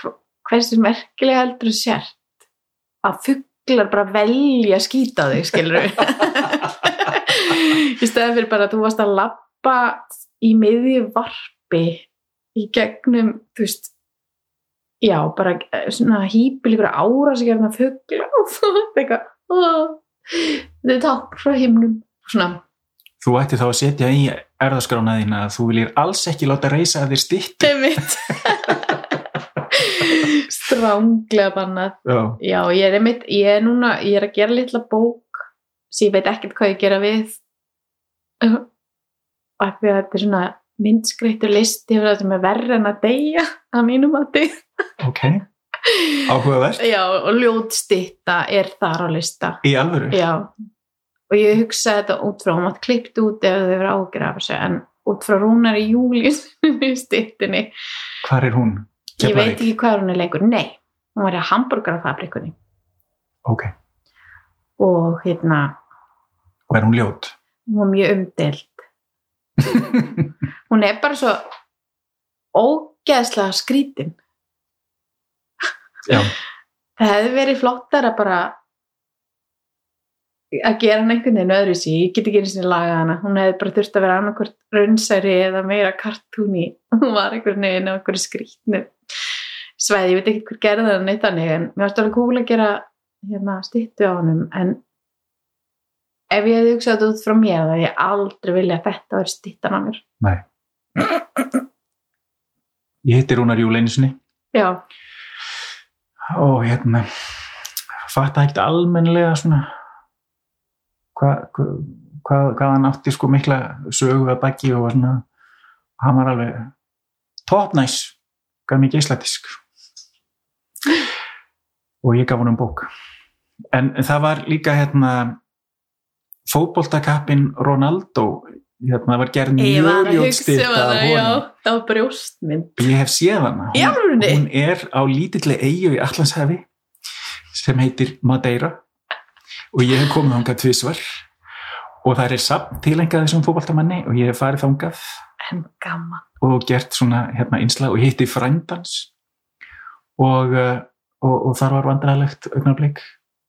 hva- hversu merkilega heldur þú sért? Að fugglar bara velja að skýta þig skilur í stæðan fyrir bara að þú varst að labba í miðju varpi í gegnum þú veist já, bara eh, svona hýpil ykkur ára sem gerðum að fuggla og þú veist eitthvað. "Ó, þetta er takk frá himnum svona Þú ætti þá að setja í erðaskrána þína að þú viljir alls ekki láta reysa að þér. Einmitt. Stránglega bannað. Já, Já, ég er einmitt, ég er núna, ég er að gera litla bók sem ég veit ekkert hvað ég gera við. Af því að þetta er svona myndskreittur listi sem er verra en að deyja að mínum að deyja. ok. Áhugavert. Já, og ljótstitta er þar á lista. Í alvöru. Já, og ég hugsaði þetta út frá, hún mátt klippt út ef þau verið ágjur af þessu, en út frá Rúnar í júli í stittinni. Hvar er hún? Ég veit Keflavík? ekki hvað hún er lengur. Nei, hún var í hambúrgarafabrikunni Ok. og hérna, Og er hún ljót? hún var mjög umdelt. hún er bara svo ógeðslega skrítin. Já. Það hefði verið flottar að bara að gera hann einhvern veginn öðru sí, ég get ekki einu sinni lagað hana. Hún hefði bara þurft að vera annarkvort raunsæri eða meira kartúni hún var einhvern veginn á einhverju skrítnu svæði, ég veit ekki hver gerði það neitt þannig en mér varst alveg kúl að gera hérna, stýttu á honum. En ef ég hefði hugsað þetta út frá mér þá hefði ég aldrei vilja að þetta verið stýttan á mér. Nei. Ég hitti Rúnar Júl einu sinni. Já, og hérna fatta ekkert almennilega svona hvað hva, hva, hvað hann átti sko mikla sögu að baki og svona hann var alveg top nice gaf mér geislatisk og ég gaf hann um bók. En það var líka hérna fótboltakappin Ronaldo hérna var gerð mjög um af honum. var brjóstmynd. Ég hef séð hana. Alvörunni? hún er á lítilli eigu í Allandshafi sem heitir Madeira. Og ég hef komið þangað tvisvar. Og það er samt tilengað þessum fótballtamanni og ég hef farið gaman. Og gert svona hérna innslag og hitti frændans og, uh, og, og þar var vandræðilegt augnablik.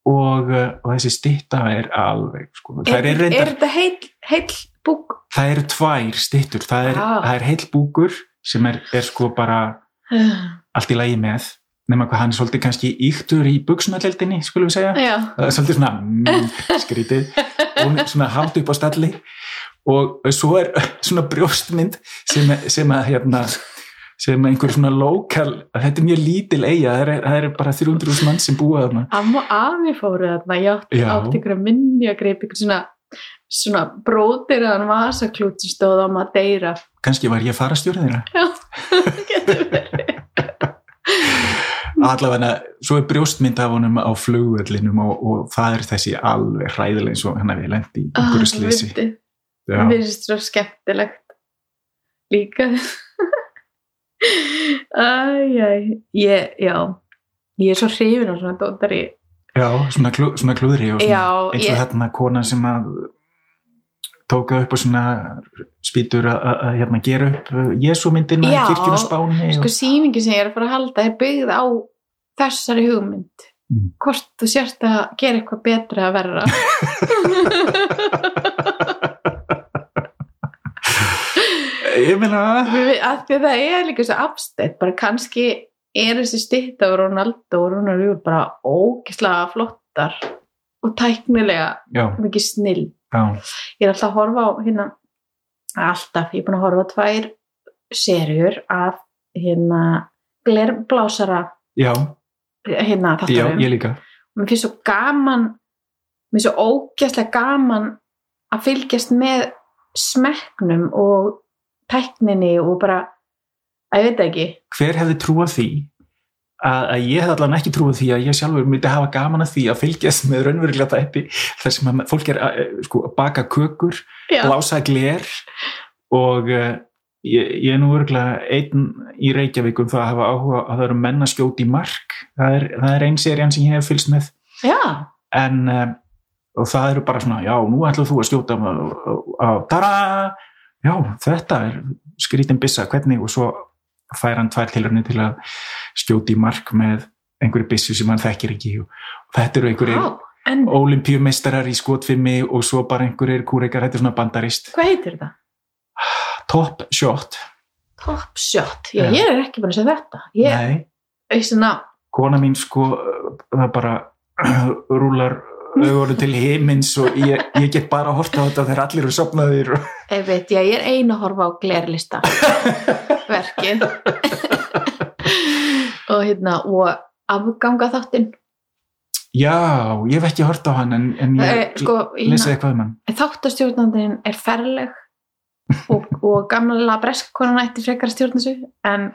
Og, uh, og þessi stitta er alveg sko, er, er, er þetta heill, heill búk. Það eru tvær stittur það er, Ah. er heill búkur sem er, er sko bara allt í lagi með nema hvað hann er svolítið kannski íktur í buksnalleldinni skulum við segja. Já, það er svolítið svona mm, skrítið. Og svona hátt upp á stalli og svo er svona brjóstmynd sem, sem að hérna sem einhver svona lokal þetta er mjög lítil eiga, það er, það er bara 300 mann sem búa þarna. Amma og afi fóru þarna ég átti ykkur að minni að greipa ykkur svona svona bróðiraðan vasaklút sem stóð á Madeira. Kannski var ég að fara stjórið þeirra. Já, getur verið. Allavega, svo er brjóstmynd af honum á flugvellinum og, og það er þessi alveg hræðileg eins og hann hefði lendi í einhverju slisi það finnst svo skemmtilegt líka. Æj, ég, já ég er svo hrifin á svona dótari. Já, svona, klú, svona klúðri og svona, eins og þarna kona sem að tóka upp og svona spýtur að, hérna, gera upp Jésu myndina í Já, kirkjunu spáni sko og, símingi sem ég er að fara að halda er byggð á þessari hugmynd. Mm. hvort þú sérst að gera eitthvað betra að verra. Ég meina að því að það er líka svo afstætt bara kannski er þessi stytt af Ronaldo og Ronaldo Júl bara ógislega flottar og tæknilega já, mikið snill ég er alltaf að horfa á hérna alltaf, ég er búin að horfa á tvær serjur af hérna glerblásara já, hérna já, ég líka. Og mér finnst svo gaman mér finnst svo ógæslega gaman að fylgjast með smekknum og tækninni og bara að ég veit ekki. Hver hefði trúað því að, ég hefði allan ekki trúað því að ég sjálfur myndi hafa gaman að því að fylgjast með raunverulega þætti þar sem að fólk er að, eh, sko, að baka kökur Já, blása gler og uh, ég, ég er nú örgulega einn í Reykjavík um það að hafa áhuga að það eru menn að skjóti í mark það er, er ein serían sem ég hef fylgst með. Já, en uh, og það eru bara svona, já, nú ætlum þú að skjóta á, dara já, þetta er skrítin bissa hvernig, og svo fær hann tvær tilhörni til að skjóta í mark með einhverju bissu sem hann þekkir ekki. Og þetta eru einhverjir Vá, en olimpíumistarar í skotfimmi og svo bara einhverjir kúreikar, þetta er svona bandarist. Hvað heitir þetta? top shot. Top Shot, já, ég er ekki búin að segja þetta. Ég, svona, kona mín sko það bara rúlar augunum til himins og ég, ég get bara að horta á þetta þegar allir eru sopnaðir ég veit, já, ég er ein að horfa á glerlista. Verkið og hérna og afganga þáttinn já, ég hef ekki horta á hann en, en ég Eh, sko, lesa hérna, eitthvað um hann. Þáttastjórnandinn er ferleg og, og gamla breskkonan ætti frekar að stjórna þessu en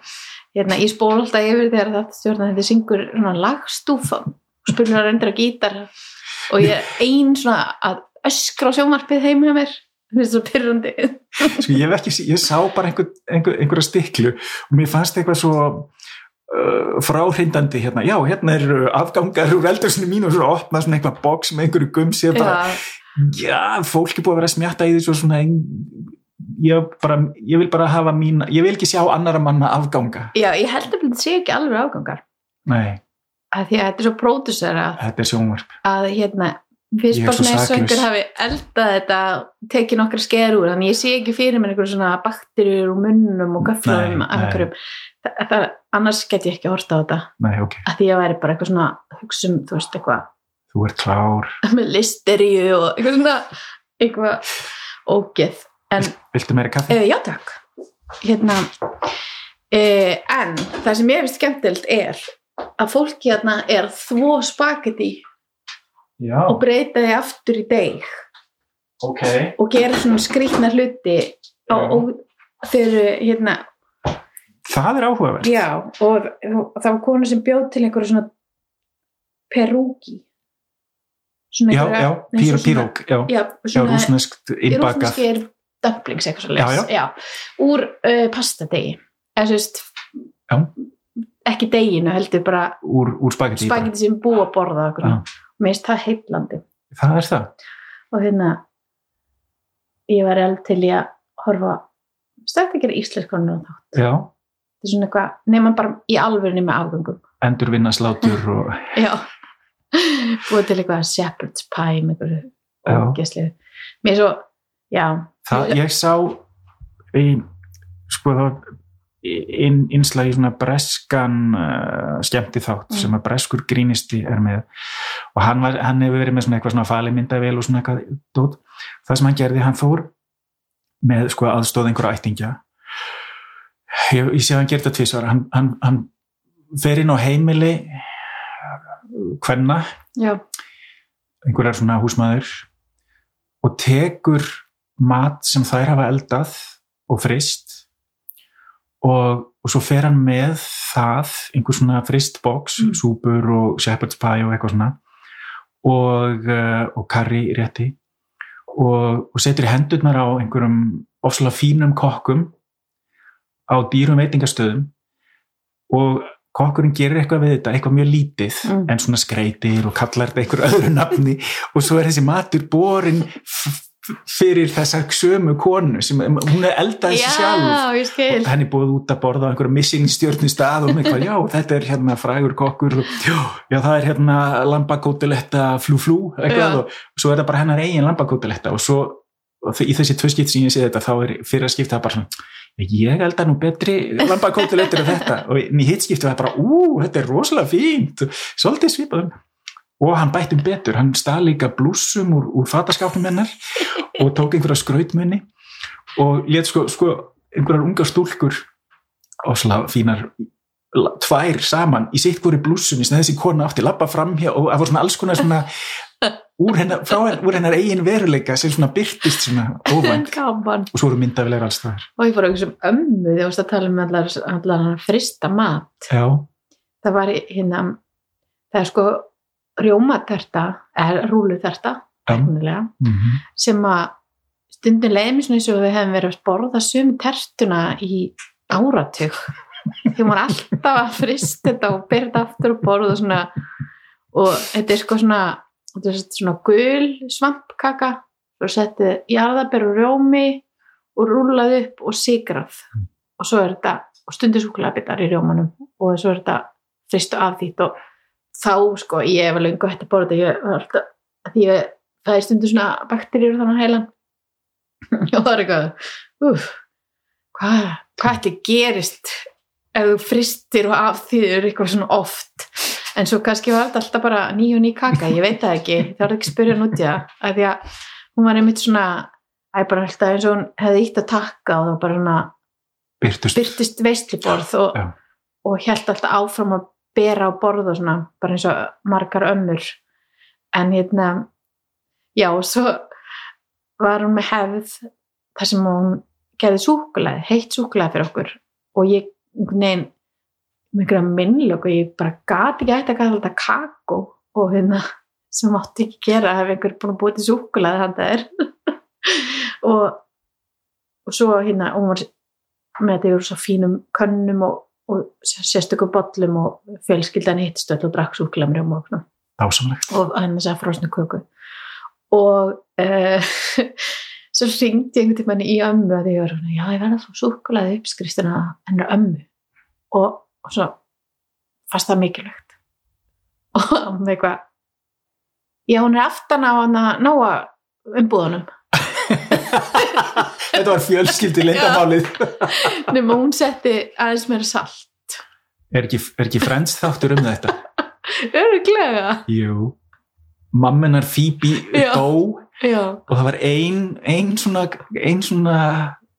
hérna, ég spól alltaf yfir þegar þáttastjórnandinn syngur lagstúfa og spilur að reyndir að gítar. Og ég er ein svona að öskra á sjómarpið heim hjá mér. Það er svo pyrrandi sko, ég, ekki, ég sá bara einhver, einhver, einhverja stiklu og mér fannst eitthvað svo fráhrindandi hérna, já, hérna er afgangar úr eldursinu mínu og svo opna svona eitthvað box með einhverju gums ég bara, Já, já, fólk er búið að vera að smjatta í þessu og svona ég, bara, ég vil bara hafa mín ég vil ekki sjá annara manna afganga. Já, ég held að þetta sé ekki alveg afgangar. Nei, að að þetta er svo pródusera þetta er sjónvarp. Að hérna Ég er bara svo svona eins og einhver hafi eldað þetta tekið nokkra sker úr þannig ég sé ekki fyrir mér einhver svona bakterjur úr munnum og einhverjum það, það, annars get ég ekki að horta á þetta. Nei, ok, að því að væri bara eitthvað svona hugsum, þú veist, eitthvað þú ert klár. Með listeríu og eitthvað svona eitthvað ógeð. En viltu meira kaffi? e, já takk. Hérna e, en það sem ég finnst skemmtilt er að fólki hérna er þvó spagetti já, og breyta því aftur í deg. Ok. Og gera svona skrýtna hluti Já. og, þau eru hérna það er áhugavert. Já og, það var konu sem bjóð til einhverju svona perúki. Svona já, einhverja- já, pír, svona- pírók já, já, já, rúsneskt innbakað. rúsneskir dumplings eitthvað svo Já, úr uh, pastadegi. Eða svo veist ekki deginu heldur bara úr, úr spagetti sem búa borða Já. Mér finnst það heitlandi það er það. Og hérna ég var alveg til í að horfa stökk að gera íslenskonu og þá já, þetta er svona eitthvað, nema bara í alvörinu með afgöngum. Endurvinna slátur og já, búið til eitthvað shepherd's pie með Já. ógeðslegu. Mér er svo, já. Það, ég sá í, sko það inn, innslag í svona breskan uh, skemmti þátt Mm. sem að breskur grínisti er með. Og hann, var, hann hefur verið með svona eitthvað svona fali myndavél og svona eitthvað dót. það sem hann gerði, hann fór með sko aðstóð einhverja ættingja. Ég, ég sé að hann gerði þetta tvisvar. Hann, hann, hann fer inn á heimili hvenna einhverjar svona húsmaður. Og tekur mat sem þær hafa eldað og frist og, og svo fer hann með það, einhver svona frist box, Mm. súpur og shepherd's pie og eitthvað svona og, uh, og karri rétti og, og setur í hendurnar á einhverjum ofslega fínum kokkum á dýrum veitingastöðum og kokkurinn gerir eitthvað við þetta, eitthvað mjög lítið Mm. en svona skreitir og kallar þetta einhver öðru nafni og svo er þessi matur borin fyrir þessar sömu konu sem hún er eldað þessi sjálf. og henni búið út að borða á einhverju missing stjörnu stað og hvað, já, þetta er hérna frægur kokkur og já, það er hérna lambakótiletta flú flú eitthvað og svo er það bara hennar eigin lambakótiletta og svo og í þessi tvö skipt sem ég sé þetta þá er fyrir að skipta það bara svona ég elda nú betri lambakótilettur en þetta. Og í hitt skipti það bara ú, þetta er rosalega fínt. Svolítið svipað og hann bætti um betur, hann stað líka blúsum úr, úr fataskápnum hennar og tók einhverja skrautmunni og let sko, sko einhverjar ungar stúlkur ásla fínar la- tvær saman í sitt hvori blússunni sem þessi kona átti lappa fram hér og það var svona alls konar svona úr hennar, frá, úr hennar eigin veruleika sem svona byrtist svona óvænt og svo eru myndafilegar alls það og ég fór að hugsa um ömmu þegar varst að tala um allar, allar frista mat. Já, það var í- hérna það er sko rjómaterta eða rúluterta tæknilega, mm sem að stundin leiði mér svona eins og við hefum verið að borða sömu tertuna í áratug. Því maður alltaf að frist þetta og byrja aftur og borða svona og þetta er sko svona þetta er svona gul svampkaka og setti jarðaber og rjómi og rúlaði upp og sigrað Mm. og svo er þetta og stundir súkulega í rjómanum og svo er þetta fristu af því og þá sko ég hef alveg hægt að borða þetta. Ég var alltaf að því ég það er stundir svona bakteríur þannig að heilan og það er eitthvað uff, hvað, hvað þetta gerist ef þú fristir og af því er eitthvað svona oft? En svo kannski var þetta alltaf bara ný og ný kaka, ég veit það ekki. Það var ekki að spyrja núti það. Af því að hún var einmitt svona æ, bara alltaf eins og hún hefði ítt að taka og það var bara svona byrtust byrtist veistluborð og, og held alltaf áfram að bera á borð og svona, bara eins og margar ömmur. En hérna já, svo var hún með hefð þar sem hún gerði súkulega, heitt súkulega fyrir okkur. Og ég, með einhverja minnlöku, ég bara gati ekki hægt að kalla þetta kakó. Og hérna sem mátti ekki gera ef einhver búin að búið til súkulega þannig að það er og, og svo hérna, hún var með þetta yfir svo fínum könnum og, og sérstökum bollum og fjölskyldan hittst öll og drakk súkulega og, hann þess að frosnu köku. Og uh, svo ringdi einhvern tímann í ömmu að ég var svona, já ég verða svo súkulega uppskriftina hennar ömmu. Og, og svo fannst það mikilvægt. Og hann eitthvað já hún er aftan á hann að náa umbúðunum þetta var fjölskyldi lindamálið nema hún setti aðeins meira salt. Er ekki, er ekki frends þáttur um þetta? Öruglega jú. Mammenar Phoebe dó já, og það var ein, ein svona, ein svona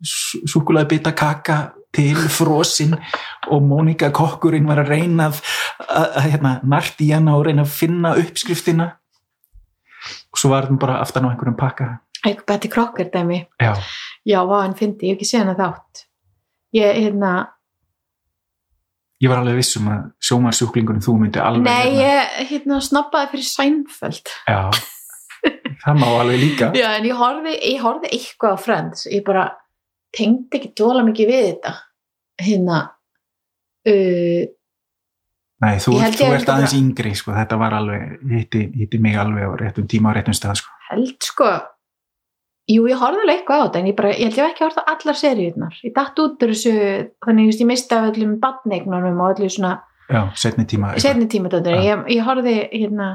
súkulega bita kaka til frosinn og Mónika kokkurinn var að reyna að, að, að hérna, narti í hana og reyna að finna uppskriftina. Og svo var hann bara aftan á einhverjum pakka eitthvað Betty Crocker dæmi já, já, hann fyndi, ég hef ekki séð hana þátt ég, hérna ég var alveg viss um að sjómarsjúklingunum þú myndi alveg Nei, hérna, ég hérna, snabbaði fyrir Seinfeld. já, það má alveg líka Já, en ég horfði, ég horfði eitthvað á Friends. Ég bara tengdi ekki dóla mikið við þetta. Hérna, uh, Nei, þú, Ég held þú ég ert aðeins yngri sko, þetta var alveg, hitti, hitti mig alveg á réttum tíma á réttum stað sko. held sko, jú, ég horfði alveg eitthvað á þetta, en ég bara, ég held ég ekki horfði á allar seríunar. Ég datt út úr þessu, þannig ég, ég misti af öllum badneignunum og öllu svona já, setni tíma setni tímatöndunum. Já. Ég, ég horfði, hérna,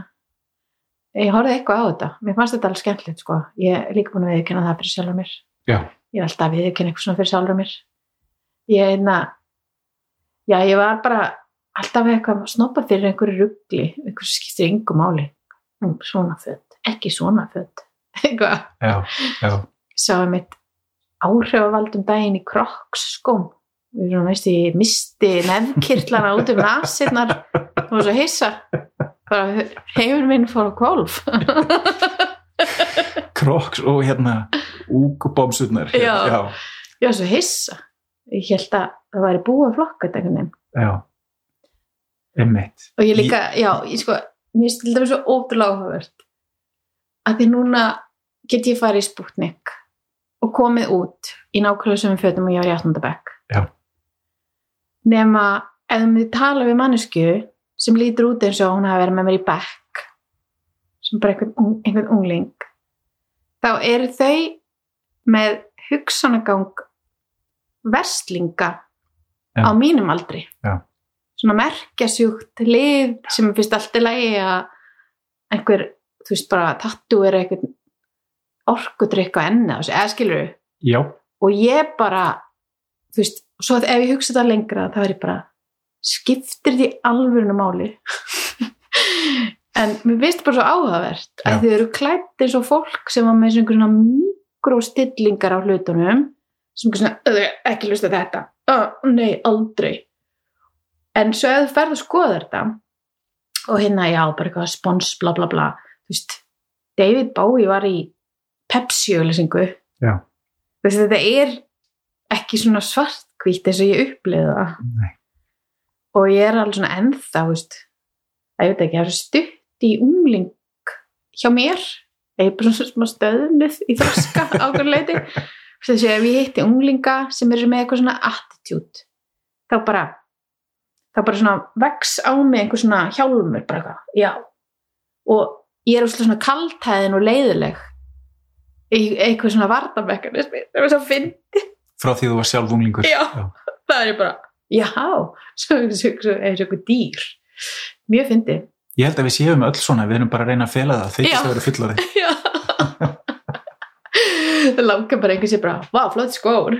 ég horfði eitthvað á þetta. Mér fannst þetta alveg skemmtilegt, sko. Ég er líka búin að viðkynna það fyrir sjálfur mér. já, ég er alltaf við ekki eitthvað svona fyrir sjálfur mér ég einna já ég var bara alltaf eitthvað snoppa fyrir einhverju ruggli einhverju eitthvað, já, já. Sáum mitt áhrifavaldum daginn í kroks skóm við erum veist ég misti nefnkirtlana út um nasirnar. Og svo hissa. Bara heimur minn fór á kvolf Kroks og hérna úkubómsurnar Já. já, var svo hissa. Ég held að það væri búið að flokka þetta einhvern veginn. Já. Einmitt. og ég líka, já, ég sko mér finnst þetta svo ótrúlega áhugavert. Að því núna get ég farið í Sputnik og komið út í nákvæmlega sem fötum og ég var í 8. bekk nema ef myndi tala við mannesku sem lítur út eins og hún hafi verið með mér í bekk sem bara einhvern, einhvern ungling þá eru þau með hugsanagang verslinga Já. á mínum aldri Já. svona merkjasjúkt lið sem finnst allt í lagi að einhver, þú veist bara tattu er einhvern orkudrykk á þessu, eða skilur Já, og ég bara þú veist, svo að ef ég hugsa þetta lengra þá er ég bara, skiptir því alvörinu máli? En mér finnst bara svo áhugavert að þið eru klætt eins og fólk sem var með svona mikrostillingar á hlutunum sem ekki svona, "Ö, ekki lusta þetta. Oh, nei, aldrei. En svo ef þú ferð að skoða þetta og hérna, já, bara eitthvað spons, bla bla bla, þú veist David Bowie var í Pepsi-auðlýsingu Já. Þessi, þetta er ekki svona svartkvítt eins og ég upplifði það. Nei, og ég er alveg svona ennþá veist, að ég veit ekki, það er stutt í ungling hjá mér. Ég er bara svona smá stöðnuð í þroska ákveðleiti þess að ef ég hitti unglinga sem eru með eitthvað svona attitude þá bara þá bara svona vex á mig einhver svona hjálmur bara eitthvað, já. Og ég er svona kaltæðin og leiðileg eitthvað svona vardamekanismi það er svo fyndi frá því þú var sjálf unglingur. Já. það er bara, já svo er þetta eitthvað dýr. Mjög fyndi ég held að við séum öll svona, við erum bara að reyna að fela það þykist Já. að vera fullorði já. Það langar bara einhversi bara, vá, flott skór.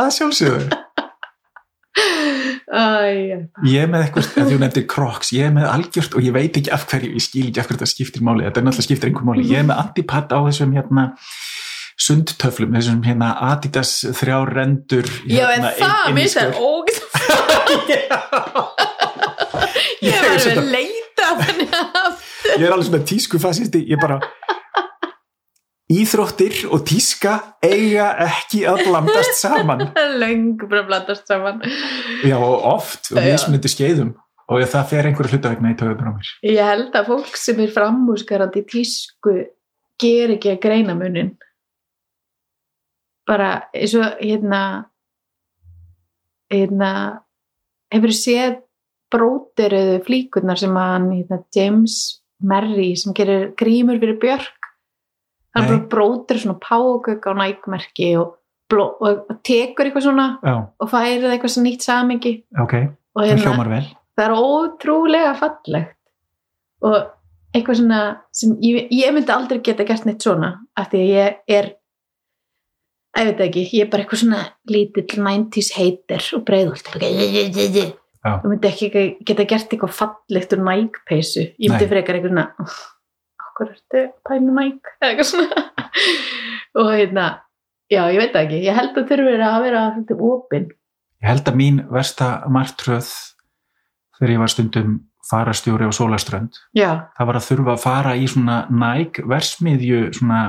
Að sjálfsögur ég er með eitthvað, að því hún nefndir Crocs. Ég er með algjört og ég veit ekki af hverju ég skil ekki af hverju þetta skiptir máli, þetta er náttúrulega skiptir einhver máli, ég er með antipat á þessum hérna sundtöflum, þessum hérna Adidas þrjár rendur já, en hérna, það, finnst það skór. ógæst ég Ég er var að leita þannig að ég er alveg svona tísku fasisti ég bara íþróttir og tíska eiga ekki að blandast saman löngu bara blandast saman já og oft og Já. mismunandi skeiðum og það fer einhverju hlutavegna í töðunar á mér Ég held að fólk sem er framúskarandi í tísku ger ekki að greina munin. Bara eins og hérna, hérna, hefur séð brótiruðu flíkurnar sem hann, hérna, James Merry sem gerir grímur fyrir Björk. Hann bara brótir svona págögg á nækmerki og, og, og tekur eitthvað svona já, og færið eitthvað svona nýtt samingi ok, og hérna, hljómar vel. það er ótrúlega fallegt. Og eitthvað svona sem ég, ég myndi aldrei geta gert neitt svona af því að ég er ég veit ekki, ég er bara eitthvað svona lítill 90s hater og breiðult Já. þú myndi ekki geta gert eitthvað fallegt úr nækpeysu, ég myndi Nei. frekar eitthvað svona okkur ertu? Pælu næk eða eitthvað svona. Og hérna, já ég veit ekki. Ég held að þurfir að vera þetta opinn. Ég held að mín versta martröð þegar ég var stundum farastjóri á Sólaströnd, það var að þurfa að fara í svona næg versmiðju svona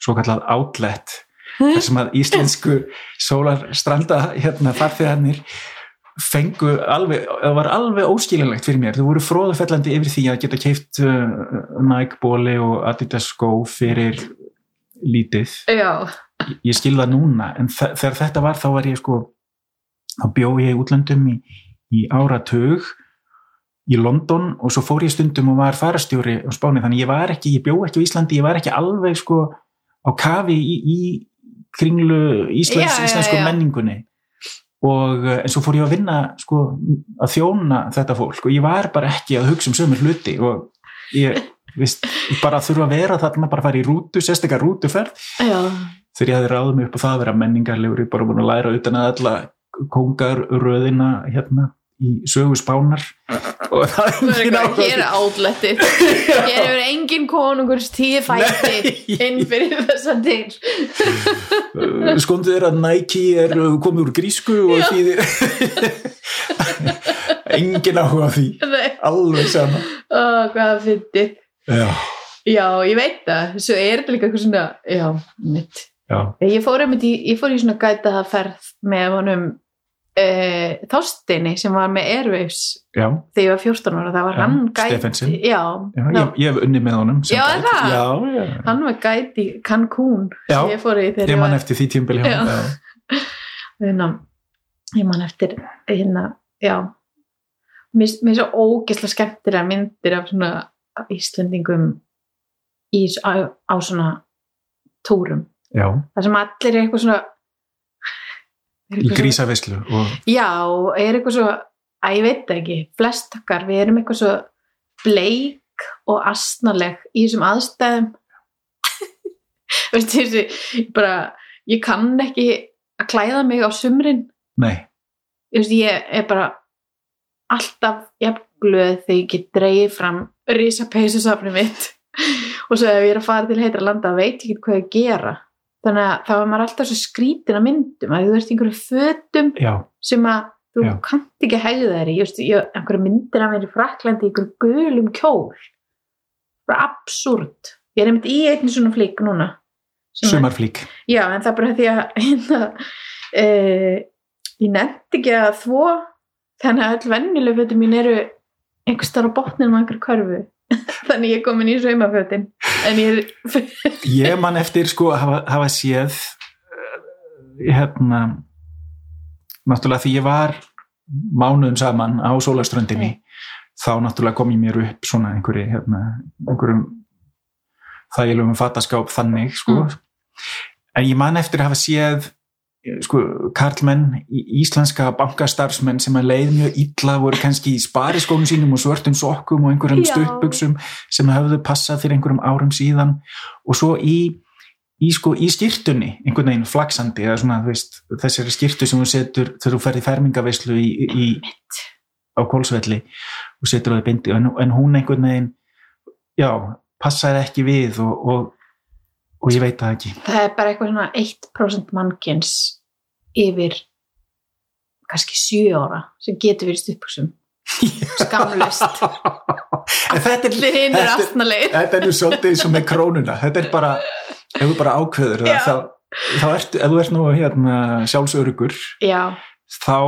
svo kallað outlet þar sem að íslensku Sólarstranda hérna farþegarnir fengu alveg, það var alveg óskilinlegt fyrir mér, þau voru fróðufellandi yfir því að geta keift uh, Nike bóli og Adidas skó fyrir lítið. Já. Ég skil það núna en þegar þetta var þá var ég sko þá bjó ég í útlöndum í, í áratug í London og svo fór ég stundum og var farastjóri á Spáni. Þannig ég var ekki, ég bjó ekki á Íslandi ég var ekki alveg sko á kafi í, í kringlu Íslands, Já, já, íslensku já. menningunni og eh, en svo fór ég að vinna sko að þjóna þetta fólk. Og ég var bara ekki að hugsa um sömu hluti. Og ég Vist, bara þurfa að vera þarna bara að fara í rútu, sérstaklega rútuferð. Já. Þegar ég hafði ráðið mig upp á það að vera menningarlegur ég bara búin að læra utan að alla kongarröðina hérna í sögu spánar og það er engin áhuga Hér er átlætti Hér hefur engin konungurs tíð fætti Nei. inn fyrir þessa til því. skondið er að Nike er komið úr grísku og því engin áhuga því. Nei, alveg sama. Ó, hvað fyndi já, Já, ég veit það. Svo er þetta líka eitthvað svona Já, mitt já, Ég fór, einmitt í, ég fór í svona gæta það ferð með honum uh, Þorsteini sem var með Airwaves já, þegar ég var 14 ára, það var Já, hann gæti Stephensen. Já, ég, ég hef unni með honum Já, guide. það? hann var gæti Cancún ég fór í þegar ég ég man eftir því tímbili ég man eftir hérna, já. Mér er svo ógeðslega skemmtilega myndir af svona Íslendingum í, á, á svona túrum, já, þar sem allir er eitthvað svona í grísavislu og já, er eitthvað svo að ég veit ekki, flest okkar við erum eitthvað svo bleik og astnaleg í þessum aðstæðum. Veistu þessi bara, ég kann ekki að klæða mig á sumrin. Nei, veist, ég er bara alltaf jafn glöð þegar ég get dreigið fram risa peysusafni mitt. Og svo ef ég er að fara til heitra landa veit ég ekki hvað ég gera þannig að þá er maður alltaf svo skrítin að myndum að þú ert í einhverju fötum já, sem að þú Já. kannt ekki hegða þær í. Einhverju myndir af mér í Fraklandi einhverju gulum kjól. Bara absúrt ég er einmitt í einnig svona flík núna. Að- sumarflík. Já, en það er bara því að hérna, e, ég nefndi ekki að þvó þannig að öll vennileg fötum mín eru einhvers þar á botninu með einhver körfu þannig ég er komin í saumafötin en ég ég man eftir sko að hafa, hafa séð uh, hérna náttúrulega því ég var mánuðum saman á sólaströndinni þá náttúrulega kom ég mér upp svona einhverju hérna, einhverjum þægilegum fattaskáp þannig sko. Mm. en ég man eftir að hafa séð sko, karlmenn, íslenska bankastarfsmenn sem að leið mjög illa voru kannski í spariskónum sínum og svörtum sokkum og einhverjum Já. stuttbuxum sem höfðu passað fyrir einhverjum árum síðan. Og svo í í, sko, í skýrtunni, einhvern veginn flaksandi eða svona, veist, þessari skýrtu sem þú setur þegar þú ferð í fermingaveislu í, í, á kólsvelli og setur því bindi. En, en hún einhvern veginn já, passaði ekki við og, og, og ég veit það ekki. Það er bara eitthvað svona 1% mannkins yfir kannski 7 ára sem getur verið stupuksum skamlust þetta er, er þetta, er nú svolítið eins og með krónuna. Þetta er bara, ef þú bara ákveður það, þá, þá ertu, ef þú ert nú hérna sjálfsörugur já, þá,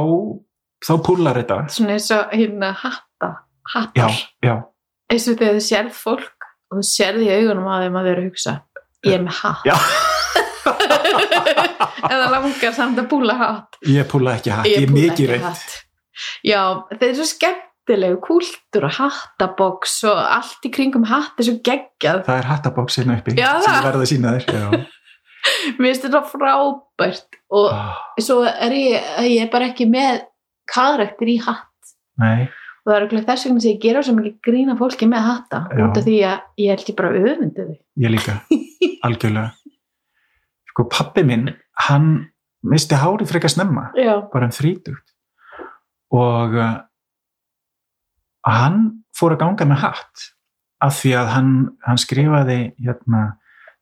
þá púlar þetta. Svona eins og hérna hatta hattar, eins og þegar þú sérð fólk og þú sérð í augunum á þeim að þau eru að hugsa ég er með hatt. Já eða langar samt að púla hatt. Ég púla ekki hatt, ég er púlla mikið reynd já, það er svo skemmtilegu kúltúr og hattaboks og allt í kringum hatt er svo geggjað. Það er hattabóks hérna uppi Já, sem ég verða að sína þér mér finnst þetta frábært og Ah, svo er ég, ég er bara ekki með karakter í hatt. Nei, og það er okkur þess vegna sem ég gera svo mikið grína fólki með hatta út af því að ég held ég bara öfundi þau. Ég líka algjörlega sko pappi minn, hann misti hári frekar snemma já, bara um þrítugt. Og uh, hann fór að ganga með hatt af því að hann, hann skrifaði hérna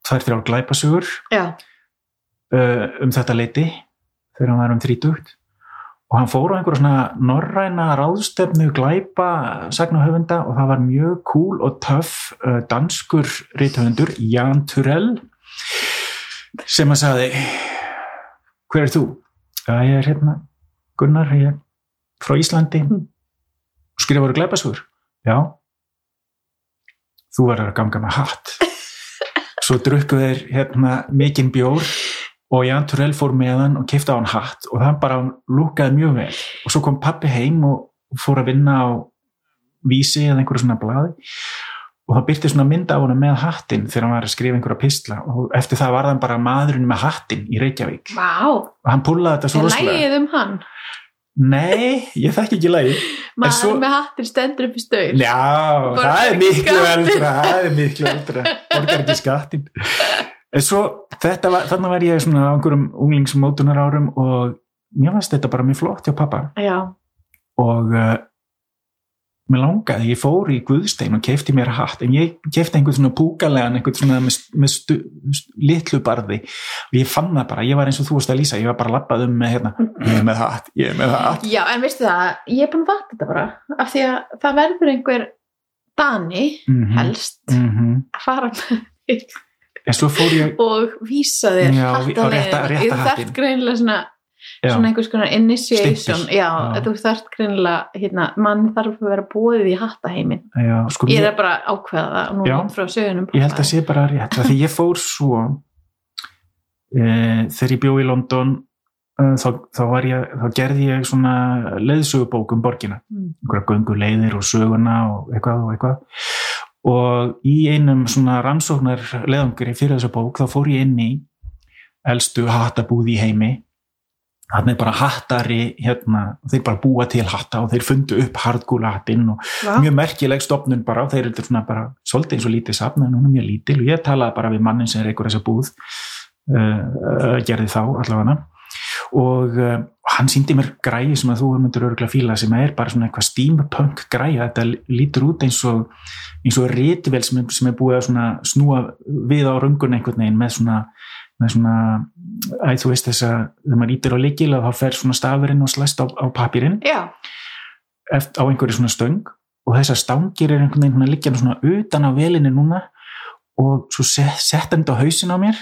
tvær þrjár glæpasugur uh, um þetta leiti þegar hann var um þrítugt. Og hann fór á einhverja svona norræna ráðstefnu glæpa sagnahöfunda og það var mjög cool og töff uh, danskur rithöfundur Jan Turell sem að sagði hver er þú? Já, ég er hérna Gunnar, ég er frá Íslandi Mm. skrifaður glæpasugur? Já þú verður að ganga með hatt svo drukku þeir hérna mikinn bjór og Jan Turell fór með hann og kifti á hann hatt og það bara lúkaði mjög vel og svo kom pappi heim og fór að vinna á vísi eða einhverju svona blaði og það byrti svona mynd af hann með hattinn þegar hann var að skrifa einhverja pistla. Og eftir það var hann bara maðurinn með hattinn í Reykjavík. Vá. Og hann púlaði þetta svo er rosalega. lægið um hann? Nei, ég þekki ekki lægi maður svo- með hattir stendur upp í staur. Já, það er miklu eldra það er miklu eldra, borgar ekki skattin en svo var, þannig var ég svona á einhverjum unglingsmótunar árum og mér fannst þetta bara mjög flott hjá pappa já, og uh, mér langaði, ég fór í Guðstein og keifti mér hatt, en ég keifti einhvern svona púkalegan, einhvern svona með, með stu, stu, litlu barði og ég fann það bara, ég var eins og þú varst að lýsa ég var bara lappað um með hérna, ég er með hatt ég er með hatt, já, en veistu það ég er búin að fatta þetta bara af því að það verður einhver Dani mm helst -hmm. að fara með ég og vísa þér Þú þarft hattinn. greinilega svona, já, svona einhvers konar initiation. Já, Já. þú þarft greinilega hérna, mann þarf að vera búið í hattaheimin. Sko, ég er bara ákveða það nú frá sögunum ég held að sé bara rétt því ég fór svo e, þegar ég bjó í London e, þá, þá ég þá gerði ég svona leiðsögubók um borgina, Mm. einhverja göngu leiðir og söguna og eitthvað og eitthvað. Og í einum svona rannsóknar leiðangri fyrir þessa bók þá fór ég inn í elstu hattabúð í heimi hann er bara hattari hérna, þeir bara búa til hatta og þeir fundu upp hardgúla hattinn og mjög merkileg stopnun bara og þeir eru svona bara svolítið eins og lítið safn en hún er mjög lítil og ég talaði bara við mannin sem er einhver þessa búð uh, gerði þá allavega. Og uh, hann síndi mér græði sem að þú myndir örgulega fíla sem er bara svona eitthvað steampunk græði þetta lítur út eins og eins og ritvel sem, sem er búið að snúa við á röngun einhvern veginn með svona með svona, æ, þú veist þess að þegar maður ítir á leikil að þá fer svona stafurinn og slæst á, á eftir, á einhverju svona stöng og þessar stangir er einhvern veginn liggja svona utan á velinni núna og svo set, sett hann þetta á hausin á mér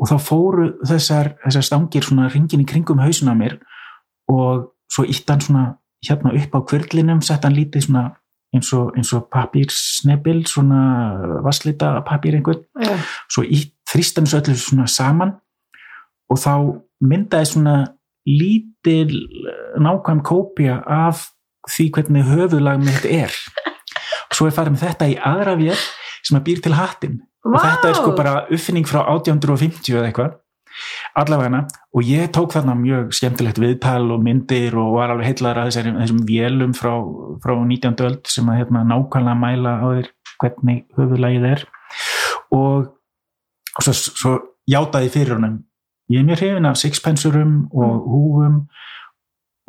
og þá fóru þessar, þessar stangir svona ringin í kringum hausin á mér og svo ítt hann svona hérna upp á kvörlinum, sett hann lítið svona eins og, eins og papírsnebil svona vasslita papír einhvern. Já, svo í þrýstan þessu öllu svona saman og þá myndaði svona lítil eh, nákvæm kópía af því hvernig höfuðlag mitt er og svo er farið með þetta í aðra vél sem að býr til hattin og Vá! þetta er sko bara uppfinning frá 1850 eða eitthvað allavega og ég tók þarna mjög skemmtilegt viðtal og myndir og var alveg heillar að þessum, þessum vélum frá, frá 19. öld sem að hérna, nákvæmlega mæla á þér hvernig höfuðlagið er og, og svo, svo játaði fyrir honum. Ég er mjög hrifin af sixpensurum og húfum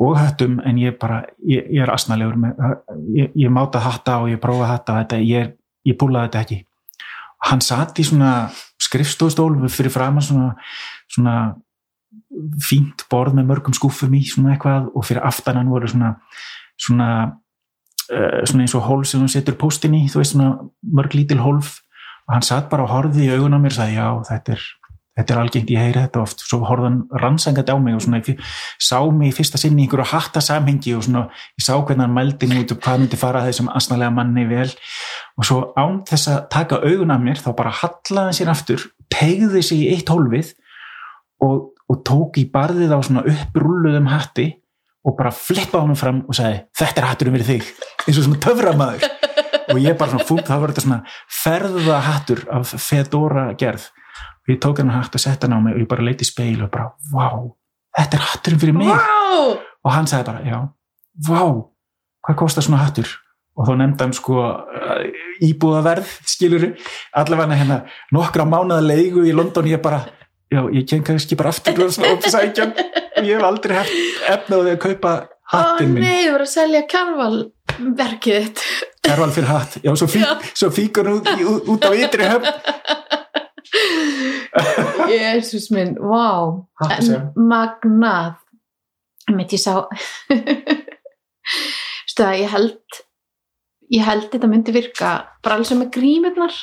og höttum en ég bara, ég, ég er asnalegur með, ég, ég máta hatta og ég prófa hatta þetta, ég, ég púlaði þetta ekki. Hann satt í svona skrifstofstól fyrir framan svona, svona fínt borð með mörgum skúfum í svona eitthvað og fyrir aftan hann voru svona svona, uh, svona eins og hólf sem hann setur póstin í, þú veist svona mörg lítil hólf og hann satt bara og horfði í augun á mér og sagði já þetta er þetta er algengt, ég heyri þetta oft. Svo horfði hann rannsangandi á mig og svona ég sá mig í fyrsta sinni í einhverju hatta samhengi og svona ég sá hvernig hann mældi mig út og hvað myndi fara þessum asnalega manni vel. Og svo án þess að taka augun af mér þá bara hallaði hann sér aftur tegði sig í eitt hólfið og, og tók í barðið á svona upprúluðum hatti og bara flippaði honum fram og sagði þetta er hatturum fyrir þig. Eins og svona töframaður og ég bara svona fúnt, það var þetta svona ferðahattur af fedora gerð. Og ég tók hann hatt og sett hann á mig og ég bara leiti í speil og bara, vá þetta er hatturum fyrir mig. Vá! og hann sagði bara, já, vá hvað kostar svona hattur? Og þá nefndi hann sko uh, íbúðaverð skiluru, allavega hérna nokkra mánuða leigu í London ég bara, já, ég ken kannski bara aftur og svona upp sækjan og ég hef aldrei efnaði að kaupa Ó hattin minn, nei, þú voru að selja kjarvalverkið þitt. Erval fyrir hatt. Já, svo, fí, Já. svo fíkur út, út, út á ytri höfn. Jésús minn, en magnað. Mitt ég sá stöða, ég held ég held þetta myndi virka bara alls með grímurnar.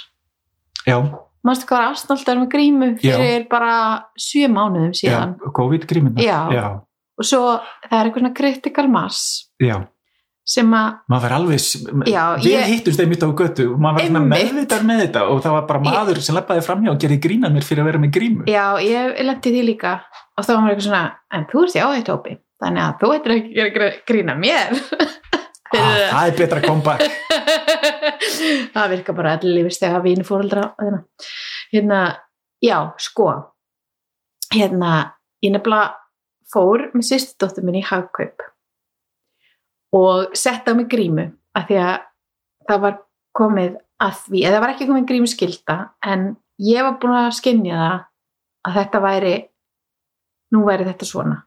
Já, mannstu hvað var afsnáltar með grímu Já. fyrir bara sjö mánuðum já, síðan? COVID grímina Já. já, og svo það er eitthvað svona critical mass. Já. Sem að maður var alveg Já, við ég- hittumst þeim mitt á götu og maður var meðvitar með þetta og það var bara Ég- maður sem lappaði framhjá og gerði grína mér fyrir að vera með grímu. Já, ég lendi því líka og þá var maður eitthvað svona, en þú ert í áhættu hópi þannig að þú ættir ekki að gera grína mér. Ah, það er betra kompa það virka bara allir lífistega vínu fóreldra hérna. hérna, já, sko. Hérna, ég nefnilega fór með sýstudóttur minni í hagkaup og sett á mig grímu af því að það var komið að því, eða það var ekki komið grímu skilda en ég var búin að skinja það að þetta væri nú væri þetta svona.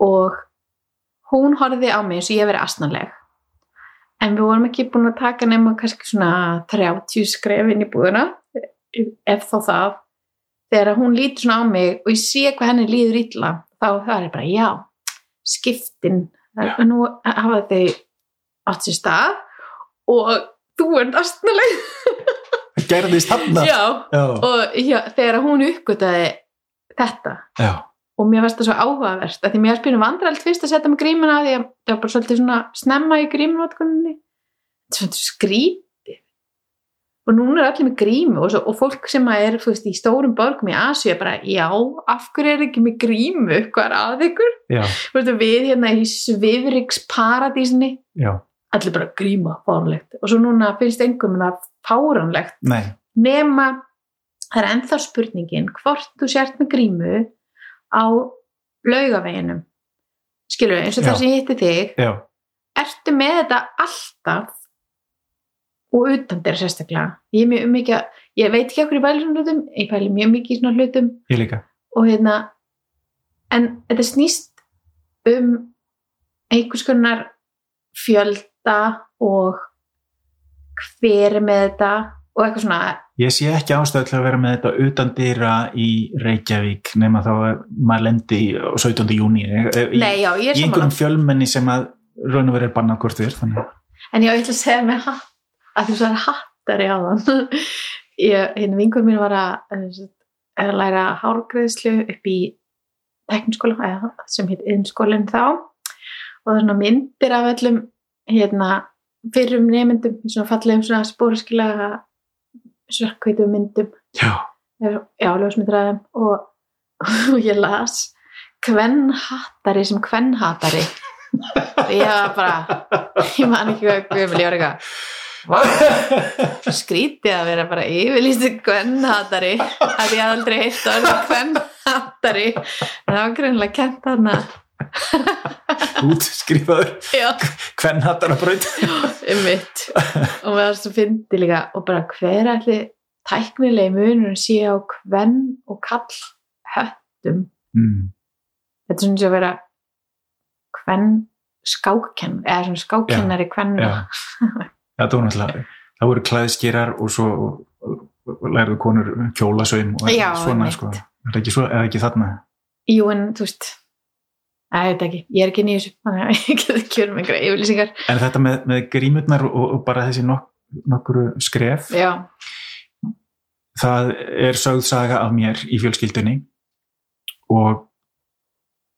Og hún horfði á mig eins og ég verið asnaleg. En við vorum ekki búin að taka nema kannski svona 30 skref inn í búðuna ef þó það. Þegar hún lítur svona á mig og ég sé hvað henni líður illa þá það er bara já skiptin, Já. nú hafa þau átt sér stað og þú ert astnaleg. Gerðist hann og já, þegar hún uppgötaði þetta. Já, og mér fannst það svo áhugavert því mér spyrum vandralt fyrst að setja mig grímuna því að það var bara svolítið svona snemma í grímunotkunni skrítið og núna er allir með grímu og, svo, og fólk sem er veist, í stórum borgum í Asíu er bara já, af hverju er ekki með grímu? Hvað er að ykkur? Veist, við hérna í Svifriks paradísinni já, allir bara gríma fárlegt og svo núna finnst engum það fáranlegt nei. Nema það er ennþá spurningin hvort þú sért með grímu á laugaveginum. Skilur eins og það sem ég hitti þig. Já, ertu með þetta alltaf og utan þér sérstaklega. Ég, er mjög mikið, að- ég veit ekki okkur í pæli svona hlutum ég pæli mjög mikið í svona hlutum. Ég líka. Og hérna en þetta snýst um einhvers konar fjölda og hver er með þetta og eitthvað svona. Ég sé ekki ástæð til að vera með þetta utan dýra í Reykjavík nema þá að maður lendi í- á 17. júni í, já, er einhverjum fjölmenni sem að raun og verið bannað hvort þér En ég ætla að segja með hatt að þú sagði hattari á þann hérna vingur mín var að, eh, að læra hárgreðslu upp í tekniskóla sem heit innskólinn þá. Og það er svona myndir af öllum hérna fyrrum nefndum í svona fallegum svona spóraskilega svarkveitum myndum. Já, já, ljósmyndræðum og, og ég las kvennhattari sem kvennhatari. Ég var bara ég man ekki hvað gömul, ég var eitthvað skrítið að vera bara yfirlýstu kvennhatari að ég aldrei heilt að vera kvennhatari en það var greinlega kent hana útskrifaður. Hattar að braut um mitt og maður svo fyndi líka. Og bara hver ætli tæknilegi munur sé á kvenn og kall höttum mm. þetta er svona sem að vera kvenn skákkenn eða svona skákkennari kvenna það var náttúrulega það voru klæðskýrar og svo lærðu konur kjólasveim og Já, svona sko. er það ekki, svo, ekki þarna? Jú en þú veist ég veit ekki, ég er ekki nýjus þannig að ég get ekki verið með einhverja yfirlýsingar. En þetta með, með grímurnar og, og bara þessi nok nokkuru skref? Já, það er sögð saga af mér í fjölskyldunni og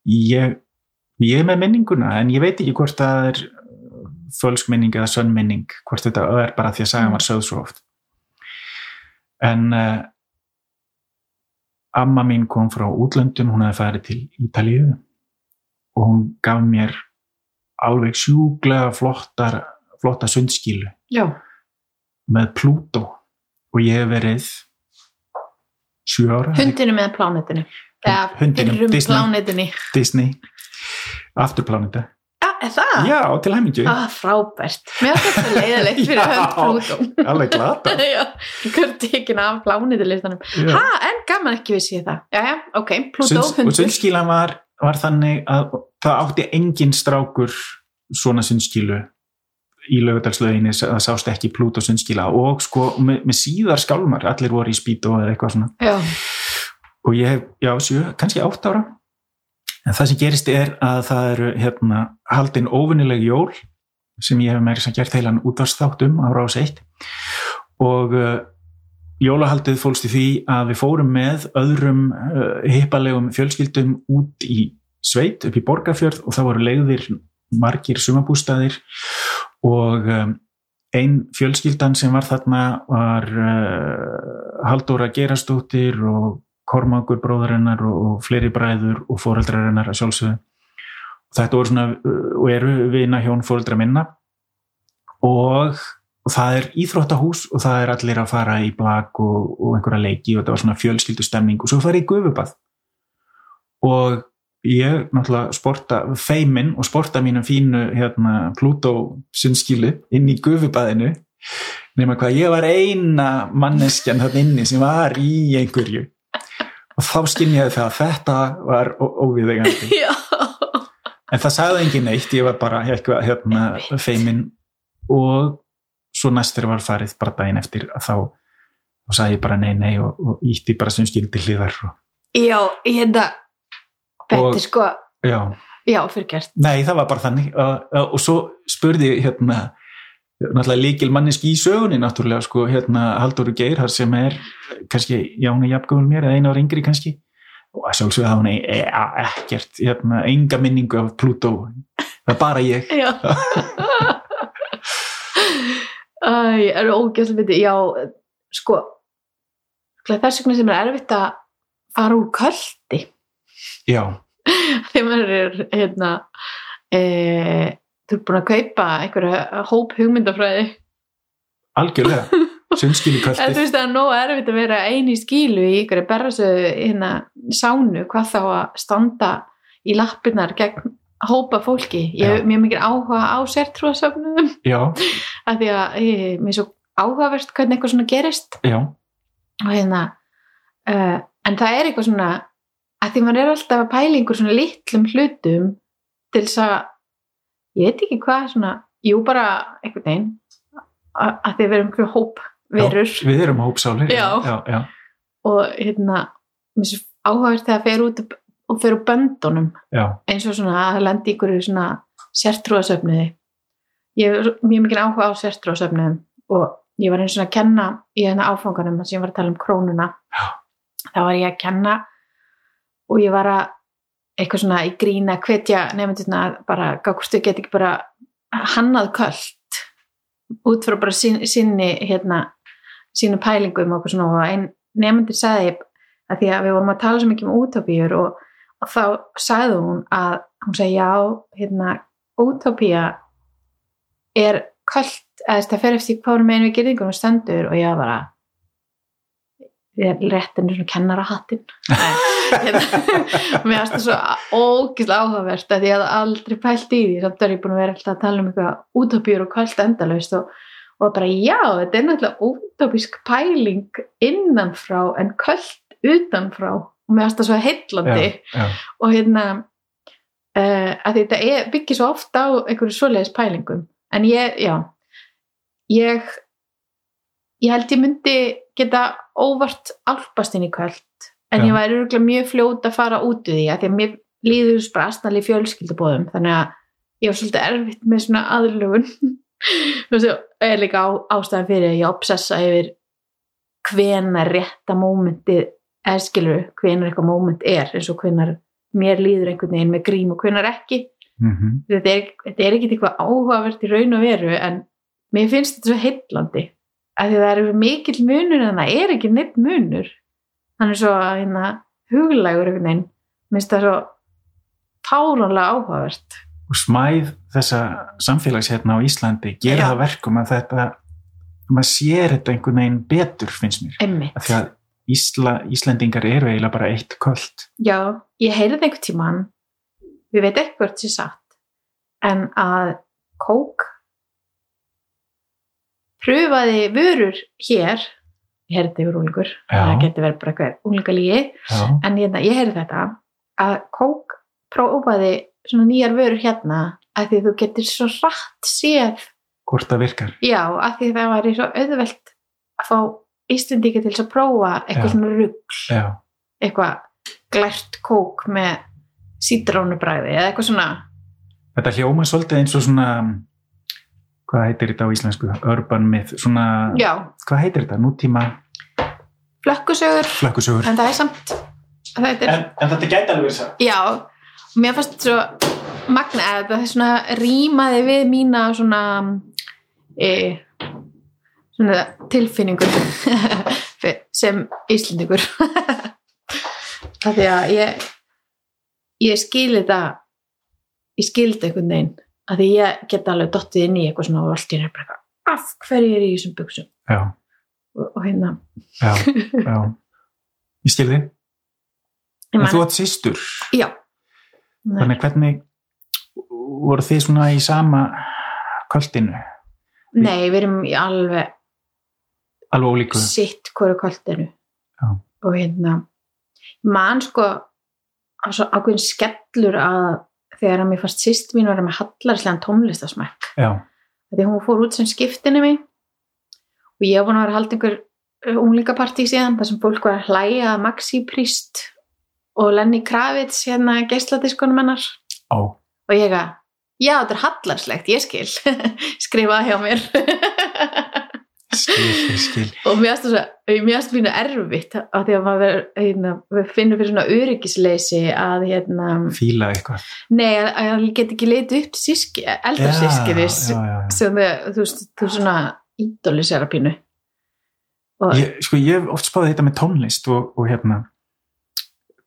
ég ég er með minninguna en ég veit ekki hvort það er fölsk minning eða sönn minning hvort þetta er bara því að sagan var sögð svo oft. En uh, amma mín kom frá útlöndum hún hefði farið til Ítalíu og hún gaf mér alveg sjúglega flottar flotta sundskílu já, með Pluto og ég hef verið sjö ára hundinu með plánetinu fyrrum Disney. Disney. Afturpláneta er það? já, til hæmingju Ah, frábært, mér finnst þetta leiðilegt fyrir Já. hönd Plútó alveg glata. Já, hver tekin af plánetilistanum Já. ha, en gaman ekki vissi ég það. Já, já, ok, Plútó, Sunds, og hundur sundskílan var, var þannig að það átti engin strákur svona sundskílu í lögudalslöginni, það sást ekki Pluto sundskíla og sko með, með síðar skálmar, allir voru í spýtu eða eitthvað svona. Já, og ég hef, já, sjö, kannski átt ára en það sem gerist er að það eru hérna haldin óvinnileg jól sem ég hef meira sem gert heilan útvarsþáttum á rás 1 og uh, jólahaldið fólst í því að við fórum með öðrum uh, hippalegum fjölskyldum út í sveit upp í Borgarfjörð og það voru leiðir margir sumabústaðir og um, ein fjölskyldan sem var þarna var uh, Halldóra Gerastóttir og Kormákur bróðarinnar og, fleiri bræður og fóreldrarinnar að sjálfsögðu. Þetta voru svona uh, og eru vina hjón fóreldra minna. Og, og það er íþróttahús og það er allir að fara í blag og, og einhverja leiki og þetta var svona fjölskyldu stemning og svo farið í gufubað. Og ég náttúrulega sporta feimin og sporta mínum fínu hérna, Pluto sinnskilu inn í gufubaðinu nema hvað ég var eina manneskjan þarna inni sem var í einhverju og þá skynjaði það að þetta var óviðegandi en það sagði engin neitt, ég var bara eitthvað hérna, Einmitt. feimin og svo næstur var farið bara daginn eftir að þá og sagði ég bara nei nei og, og ítti bara sem skildi hliðar og, já, ég hérna þetta sko, já, já, fyrirgert nei það var bara þannig. Og, og svo spurði ég, hérna náttúrulega líkil manneski í sögunni náttúrulega sko hérna Halldóru Geir sem er kannski, já hún er jafngöfum mér eða einu ára yngri kannski. Og að sjálfsögðu hafa hún e e ekkert hérna, enga minningu af Pluto það er bara ég. Æ, er ógæslega myndi, já, sko þess vegna sem er erfitt að fara úr köldi já, þegar maður er hérna e, þú er búin að kaupa einhverja hóp hugmyndafræði. Algjörlega. Sunnskil í en þú veist það er nóg erfitt að vera eini skílu í einhverju berrasöðu hérna sánu, hvað þá að standa í lappirnar gegn hópa fólki, ég hef mjög mikið áhuga á sértrúasöfnum já, af því að ég, mér er svo áhugavert hvernig eitthvað svona gerist. Já, og hérna uh, en það er eitthvað svona að því maður er alltaf að pæla einhver svona litlum hlutum til þess að ég veit ekki hvað svona jú bara einhvern veginn að við erum einhverju hóp verur við erum hópsálir Já. já, já, og hérna áhugavert þegar það fer út og fer úr böndunum. Já, eins og svona að lendi ykkur svona sértrúasöfniði ég er mjög mikið áhuga á sértrúasöfniðum og ég var eins og að kenna í þennan áfanganum þar sem ég var að tala um krónuna. Já. þá var ég að kenna og ég var að eitthvað svona í grína hvetja nefndurna að bara gákustu get ekki bara hannað köld út frá bara sín, sinni hérna, sínu pælingum og eitthvað svona. Og einn nefndur sagði að því að við vorum að tala svo mikið um útópíur og og þá sagði hún að hún segi já, hérna útópía er kallt, eða það fer eftir hvað meginn við gerðingunum stendur og ég var bara ég er réttinu svona kennara hattin mér finnst það svo ógislega áhugavert að ég hafði aldrei pælt í því. Samt er ég búin að vera alltaf að tala um eitthvað útópíur og kallt endalaust og, og bara já, þetta er náttúrulega útópísk pæling innanfrá en kallt utanfrá. Og mér finnst það svo heillandi. Já, já. og hérna uh, að þetta byggir svo ofta á einhverju svoleiðis pælingum. En ég, já ég ég held ég myndi geta óvart álpast inn í kvöld en Já. ég væri örgulega mjög fljót að fara út úr því að því að mér líður bara aðstæðlega fjölskyldubóðum þannig að ég var svolítið erfitt með svona aðlugun þú veist, það er líka á, ástæðan fyrir að ég obsessa yfir hvenar rétta mómentið eða skilur, hvenar eitthvað móment er eins og hvenar mér líður einhvern veginn með grím og hvenar ekki. Mm þetta er, er ekkert eitthvað áhugavert í raun og veru en mér finnst þetta svo heillandi. Af því að það er mikill munur en það er ekki neitt munur hann er svo hérna, huglægur einhvern veginn. Mér finnst það svo fáránlega áhugavert. Og smæð þessa samfélags hérna á Íslandi gera Já. það verkum að þetta maður sér þetta einhvern veginn betur finnst mér, einmitt, af því að Ísla, Íslendingar eru eiginlega bara eitt kvöld. Já, ég heyrði einhvern tímann. Við veit ekki hvort sér satt. En að kók pröfaði vörur hér ég heyrði yfir úlingur það getur verið bara eitthvað úlingalígi en hérna, ég heyrði þetta að kók prófaði svona nýjar vörur hérna að því þú getur svo rætt séð. Hvort það virkar. Já, að því það væri svo auðvelt að fá Íslendingi til þess að prófa eitthvað Já. svona rugg já, eitthvað glært kók með sítrónubræði eða eitthvað svona. Þetta hljóma svolítið eins og svona hvað heitir þetta á íslensku? Urban myth, svona, já, hvað heitir þetta, nútíma flökkusögur. Flökkusögur. En það er samt þetta er, en, en þetta gæti alveg verið satt. Já, mér fannst svo magna að þetta svona rýmaði við mína svona e, svona tilfinningur sem Íslendingur. Af því að ég ég skil þetta ég skil þetta einhvern veginn. Af því ég get alveg dottið inn í eitthvað svona og allt í eitthvað, af hverju er ég í þessum buksum já, og, hérna. Já, já. Ég skil þið, ég en þú átt systur. Já. Nei. þannig hvernig voru þið svona í sama kvöldinu, Nei, við erum í alveg alveg ólíku. sitt hverju kvöldinu Já. og hérna mann sko ákveðin skellur að þegar að mér fannst sýst mín vera með hallarslegan tónlistasmæk já, því hún fór út sem skiptinni mig og ég var búin að vera að halda einhver unglingapartí síðan þar sem fólk var að hlæja að Maxi Priest og Lenny Kravitz hérna geisladiskonum hennar. Ó, og ég að, já þetta er hallarslegt, ég skil. Skrifaði hjá mér. Skil, skil, og mér það finnst það erfitt af því að maður hérna, við finnum fyrir svona öryggisleysi að hérna, fíla eitthvað. Nei, að, að ég get ekki leita upp eldra þau, þú veist, þú svona ídólisera pínu. Ég, sko, ég hef oft spáði þetta með tónlist og, og hérna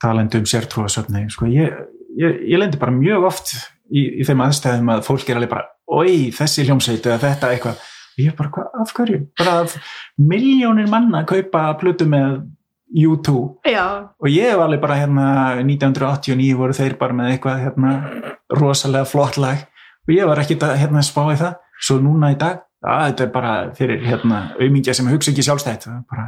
talandi um sértrúasöfni sko, ég, ég, ég lendi bara mjög oft í, í þeim aðstæðum að fólk er alveg bara oi, þessi hljómsveit eða þetta eitthvað. Og ég er bara, hvað, af hverju? bara af miljónir manna að kaupa plötu með U2 já, og ég hef alveg bara hérna 1989 voru þeir bara með eitthvað hérna rosalega flott lag. Og ég var ekkit að hérna spá í það. Svo núna í dag, að þetta er bara fyrir hérna auðmingja sem hugsa ekki sjálfstætt bara,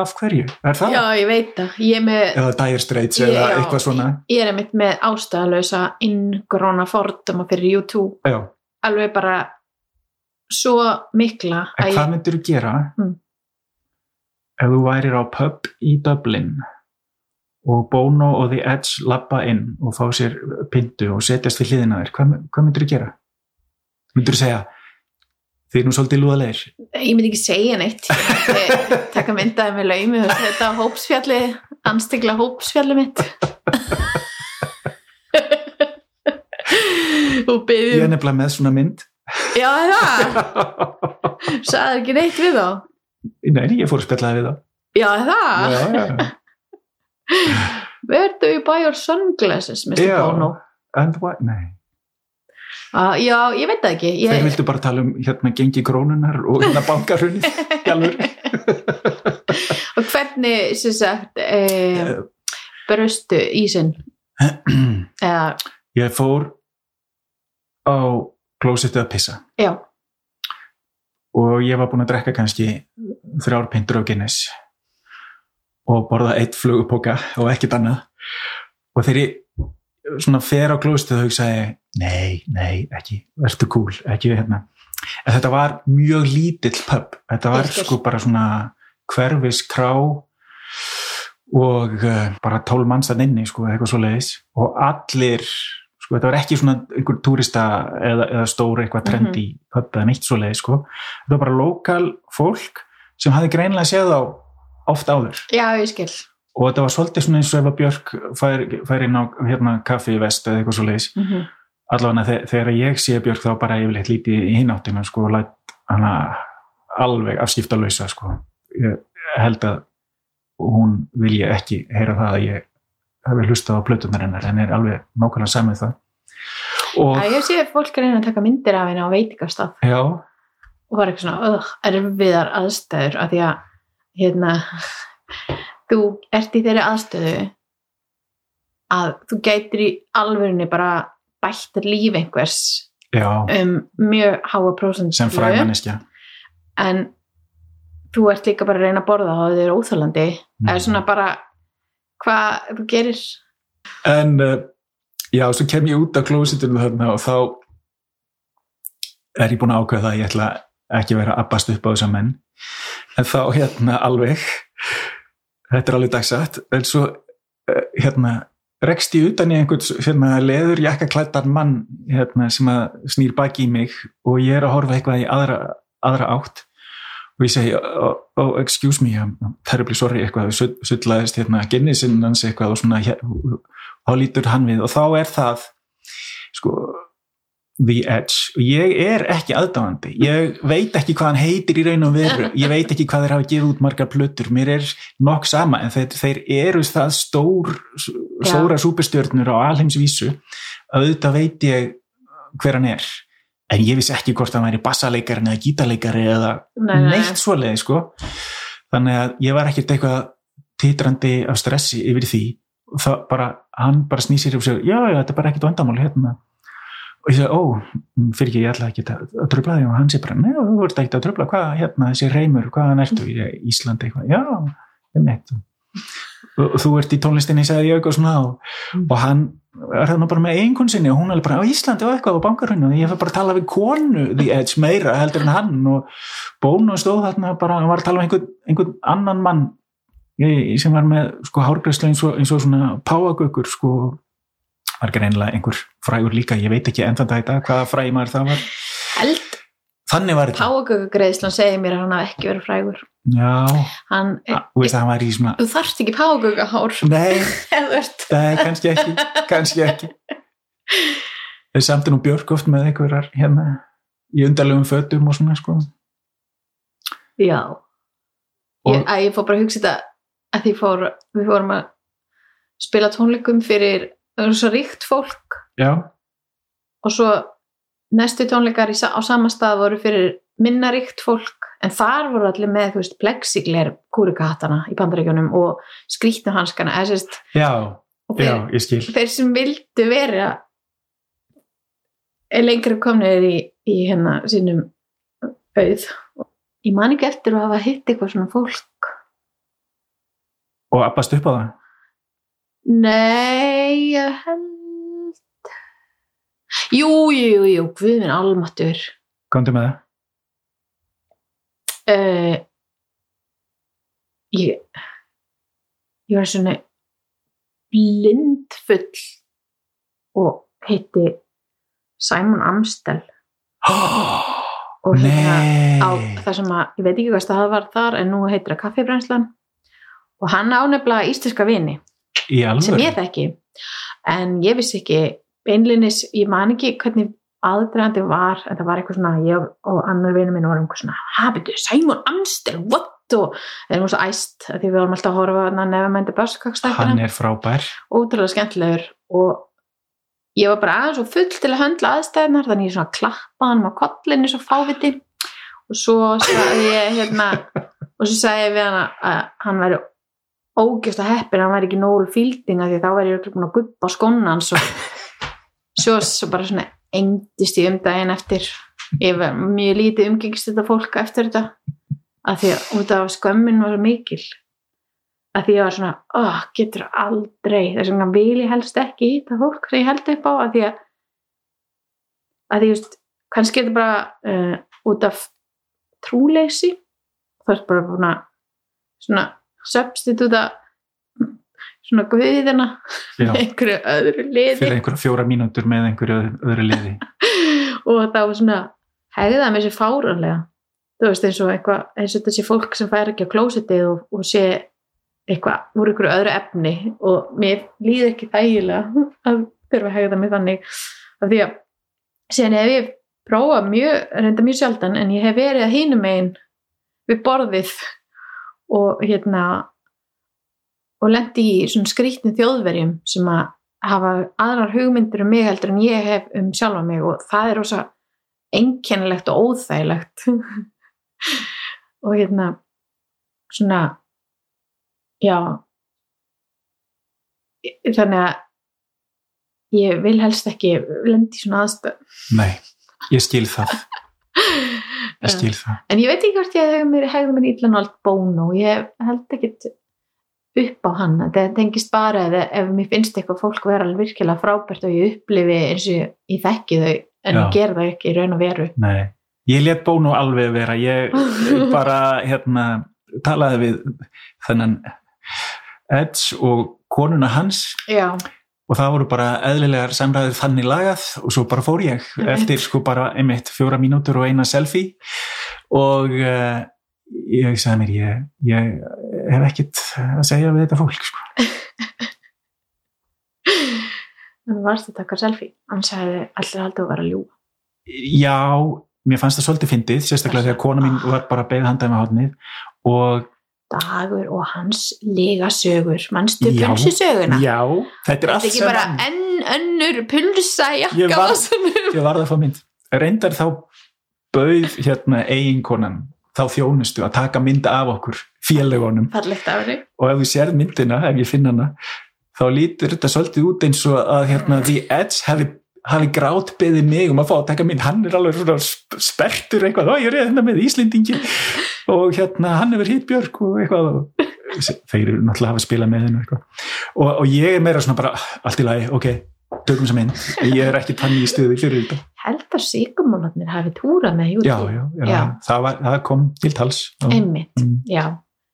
af hverju, er það? já, ég veit það ég, er með, eða Dire Straits eða já. eitthvað svona ég er einmitt með ástæðalösa inngróna fordama fyrir YouTube já, alveg bara svo mikla en að hvað ég, myndir þú gera Mm. ef þú værir á pub í Dublin og Bono og The Edge lappa inn og fá sér pindu og setjast við hliðina þér, hvað, hvað myndir þú gera? myndir þú segja þið er nú svolítið lúðalegir. Ég myndi ekki segja neitt. Ég taka myndaði með laumi og þetta hópsfjalli anstigla hópsfjalli mitt. Og ég er nefnilega með svona mynd. Já það, sagði ekki neitt við þá? Nei, ég fór að spjallaði við það já það, já, já. where do you buy your sunglasses Mr. Bono? And what, nei uh, já, ég veit það ekki. Ég, þeir vildu bara tala um hérna gengi krónunar og hérna bankarunni og hvernig sem sagt eh, bröstu ísinn? Eða, ég fór á klósittu að pissa. Já. Og ég var búin að drekka kannski þrjár pintur á Guinness og borða eitt flugupoka og ekkert annað. Og þegar ég svona fer á klóstu þau hugsaði nei, nei, ekki, verður cool ekki hérna, en þetta var mjög lítill pub, þetta var skil. sko bara svona hverfis krá og uh, bara tól manns að inni sko, eitthvað svo leiðis og allir sko, þetta var ekki svona einhver túrista eða, eða stóra eitthvað trendi mm pub eða neitt svo leiðis sko, þetta var bara lokal fólk sem hafði greinlega séð á oft áður. Já, ég skil. Og þetta var svolítið svona eins og ef að Björk fær, fær inn á hérna, kaffi í vest eða eitthvað svo leiðis mm -hmm. Allavega þe þegar ég sé Björk þá bara yfirleitt lítið í hináttina sko og læt hana alveg afskipta lausa sko. Ég held að hún vilja ekki heyra það að ég hefur hlustað á plötunar hennar en er alveg nákvæmlega samið það. Og Já, ég sé fólk að reyna að taka myndir af henni á veitingastað. Já, og var eitthvað svona uh, erfiðar aðstæður af því að hérna, þú ert í þeirri aðstöðu að þú gætir í alvörunni bara bættir líf einhvers já, um mjög háa prósent sem fræmanniskja en þú ert líka bara að reyna að borða og þau eru óþálandi Mm. eða svona bara hvað þú gerir? En uh, já, svo kem ég út á klósitinu þarna og þá er ég búin að ákveða að ég ætla ekki að vera að abbast upp á þessa menn. En þá hérna alveg. Þetta er alveg dagsætt en svo uh, hérna rekst ég utan í einhvern hérna, leður jakkaklættan mann hérna, sem snýr baki í mig og ég er að horfa eitthvað í aðra, aðra átt og ég segi, oh, oh, excuse me terribly sorry, eitthvað, sullaðist hérna, gennisinn hans eitthvað og svona hér, þá lítur hann við og þá er það sko the edge. Og ég er ekki aðdáðandi, ég veit ekki hvað hann heitir í raun og veru, ég veit ekki hvað þeir hafa gefið út margar plötur, mér er nokk sama en þeir, þeir eru það stór stóra súpestjörnur á alheimsvísu. Að auðvitað veit ég hver hann er en ég vissi ekki hvort hann væri bassaleikari eða gítarleikari eða Nei, nei. neitt svoleiði sko. Þannig að ég var ekkert eitthvað titrandi af stressi yfir því. Það bara, hann bara snýsir og segir, já, já, þetta er bara ekkert vandamál hérna og ég segi, ó, fyrir ekki ég ætla ekki að, tröfla þig. Og hann sé bara, neða, þú ert ekki að tröfla hvað, hérna, þessi reymur, hvaðan ertu ég, Íslandi eitthvað, já, ég meitt og þú ert í tónlistinni segði ég eitthvað svona. Og, og hann er það nú bara með einhvern sinni og hún er bara á Íslandi og eitthvað á bankarhunni og ég fyrir bara að tala við konu The Edge meira heldur en hann. Og Bono stóð þarna bara, hann var að tala um einhvern, einhvern annan mann sem var með sko hárgræslu eins og, eins og svona páagökur sko var ekki reynilega einhver frægur líka, ég veit ekki endan dag hvaða fræg maður það var. Held þannig var þetta. Págöggreðslan segir mér að hann hafi ekki verið frægur. Já, hann, þú veist hann var í svona þú þarft ekki págöggahár nei, nei, kannski ekki kannski ekki. Þau samt er nú Björk oft með einhverjar hérna í undarlegum fötum og svona sko. Já, og ég, að ég fór bara að hugsa þetta að því fór, við fórum að spila tónleikum fyrir það var svo ríkt fólk. Já, og svo næstu tónleikar í, á sama stað voru fyrir minna ríkt fólk. En þar voru allir með þú veist plexigler kúrikahattana í bandaríkjunum og skrítnu hanskana eða sérst já, já, ég skil. þeir sem vildu vera er lengra komnir í, í hérna sínum auð. Ég man ekki eftir að hafa hitt eitthvað svona fólk. Og abbast upp á það nei, ég held jú, jú, jú, guð minn almatur komdu með það. Uh, ég ég var svona blindfull og hitti Simon Amstel. Og hérna á það sem að, ég veit ekki hvað stað var þar en nú heitir það kaffibrænslan og hann ánefnilega íslenska vini sem ég þekki. En ég vissi ekki beinlinis, ég man ekki hvernig aðdraðandi var, en það var eitthvað svona ég og annar vinur minn vorum eitthvað svona hafiðu, Simon Amstel, what? Og við erum svo æst, af því við vorum alltaf að horfa á nefnmændi hann er frábær. Ótrúlega skemmtilegur. Og ég var bara aðeins og full til að höndla aðstæðnar þannig ég svona klappaði hann á kollinni svo fáviti. Og svo sagði ég hérna og svo sagði ég við hann að hann væri ógjöfst að heppin hann væri ekki nógu fíldinga því þá væri ég búin að guppa skóna hans og svo, svo bara svona engdist ég um daginn eftir. Ég var mjög lítið umgengst þetta fólk eftir þetta að því að út af skömmin var svo mikil. Að því ég var svona oh, getur aldrei, þess vegna vil ég helst ekki í það fólk sem ég held upp á að því að að því just, kannski er þetta bara uh, út af trúleysi. Það er bara að svona substitúta svona guðina með einhverju öðru liði. Fyrir einhverja fjóra mínútur með einhverju öðru liði. Og þá svona hegða mér sér fáranlega þú veist eins og eitthvað eins og þessi fólk sem fær ekki á klósitið og, og sé eitthvað úr einhverju öðru efni. Og mér líður ekki þægilega að þurfa að hegða mig þannig. Af því að síðan hef ég prófað mjög, reynda mjög sjaldan en ég hef verið að hínum einn við borðið og hérna og lendi í svona skrýtni þjóðverjum sem að hafa aðrar hugmyndir um mig heldur en ég hef um sjálfa mig og það er ósa einkennilegt og óþægilegt. Og hérna svona já þannig að ég vil helst ekki lendi í svona aðstöð Nei, ég skil það ég skil það. En ég veit ekki hvort ég hef mér hegðum mér illa nált bónu og ég held ekki upp á hann. Það tengist bara ef, ef mér finnst eitthvað fólk vera alveg virkilega frábært og ég upplifi eins og ég, þekki þau en ég ger það ekki í raun og veru. Nei, ég let Bónu alveg vera. Ég bara hérna talaði við þennan Edge og konuna hans. Já, og það voru bara eðlilegar samræðir þannig lagað og svo bara fór ég Einmitt. eftir sko bara einmitt fjóra mínútur og eina selfie og uh, ég sagði mér ég, ég hef ekkit að segja við þetta fólk sko. þannig varst að taka selfie hann sagði allir haldið að vera að ljúga Já, mér fannst það svolítið fyndið sérstaklega þegar kona mín var bara beigð handaði með hátnið og dagur og hans lega sögur mannstu Já. pulsu söguna já, þetta er allt ekki bara enn önnur pulsa Ég jakka var- var... ég varð að fá mynd. Reyndar þá bauð hérna eiginkonan þá þjónustu að taka mynd af okkur félagunum. Og ef þú sérð myndina, ef ég finn hana þá lítur þetta svolítið út eins og að hérna, The Edge hafi, hafi grátbeðið mig um að fá að taka mynd. Hann er alveg svona sp- sperrtur eitthvað, ó ég er hérna með Íslendingi og hérna hann hefur hitt Björk og eitthvað og þeir eru náttúrulega að hafa spilað með hennu og, og ég er meira svona bara allt í lagi, ok, tökum sem mynd. Ég er ekki tannig í stuði fyrir þetta. Held að síkumálarnir hafi túrað með já, já, já, Já. Það, var, það kom til tals. Og, einmitt, Mm. já.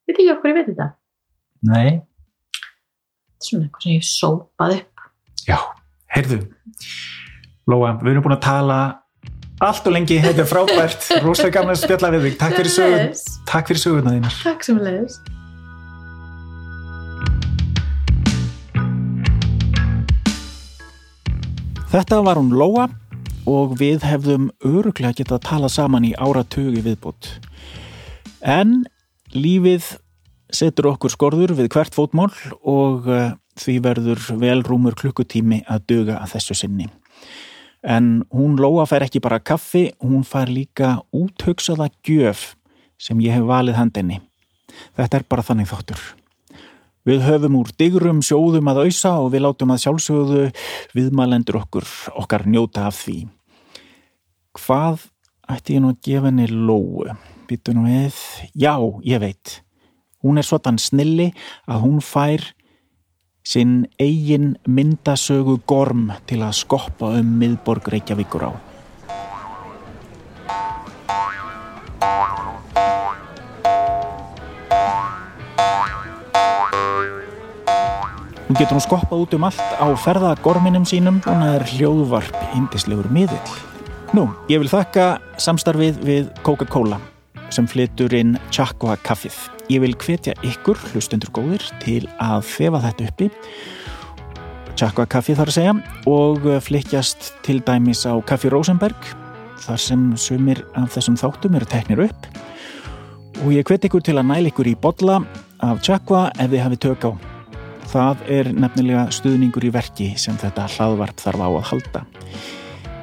Veit ekki okkur ég veit þetta? Nei, þetta er svona eitthvað sem ég sópað upp. Já, heyrðu Lóa, við erum búin að tala allt og lengi, þetta er frábært rosalega gaman að spjalla við þig, takk fyrir Sömuleiðis. takk fyrir söguna þínar takk sem leiðis Þetta var hún Lóa og við hefðum öruglega getað að tala saman í áratugi viðbútt. En lífið setur okkur skorður við hvert fótmál og uh, því verður vel rúmur klukkutími að duga að þessu sinni. En hún Lóa fær ekki bara kaffi, hún fær líka úthugsaða gjöf sem ég hef valið handinni. Þetta er bara þannig þáttur. Við höfum úr digrum sjóðum að auðsa og við látum að sjálfsögðu viðmælendur okkur okkar njóta af því. Hvað ætti ég nú að gefa henni lóu? Býtu nú við, já, ég veit. Hún er svotan snilli að hún fær sinn eigin myndasögu gorm til að skoppa um miðborg Reykjavíkur á. Hún getur hún skoppað út um allt á ferðagorminum sínum og hún er hljóðvarp indislegur miðill. Nú, ég vil þakka samstarfið við Coca-Cola sem flytur inn Chakwa kaffið. Ég vil hvetja ykkur, hlustendur góðir, til að þefa þetta uppi Chakwa kaffið þar að segja og flykkjast til dæmis á Kaffi Rosenberg þar sem sumir af þessum þáttum eru teknir upp og ég hvet ykkur til að næla ykkur í bolla af Chakwa ef þið hafi tök á Það er nefnilega stuðningur í verki sem þetta hlaðvarp þarf á að halda.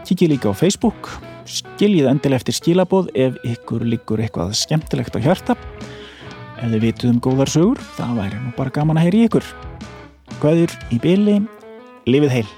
Kikið líka á Facebook, Skiljið endileg eftir skilabóð ef ykkur líkur eitthvað skemmtilegt á hjarta. Ef þið vituð um góðar sögur, það væri nú bara gaman að heyri ykkur. Hvaður í byli, lifið heil!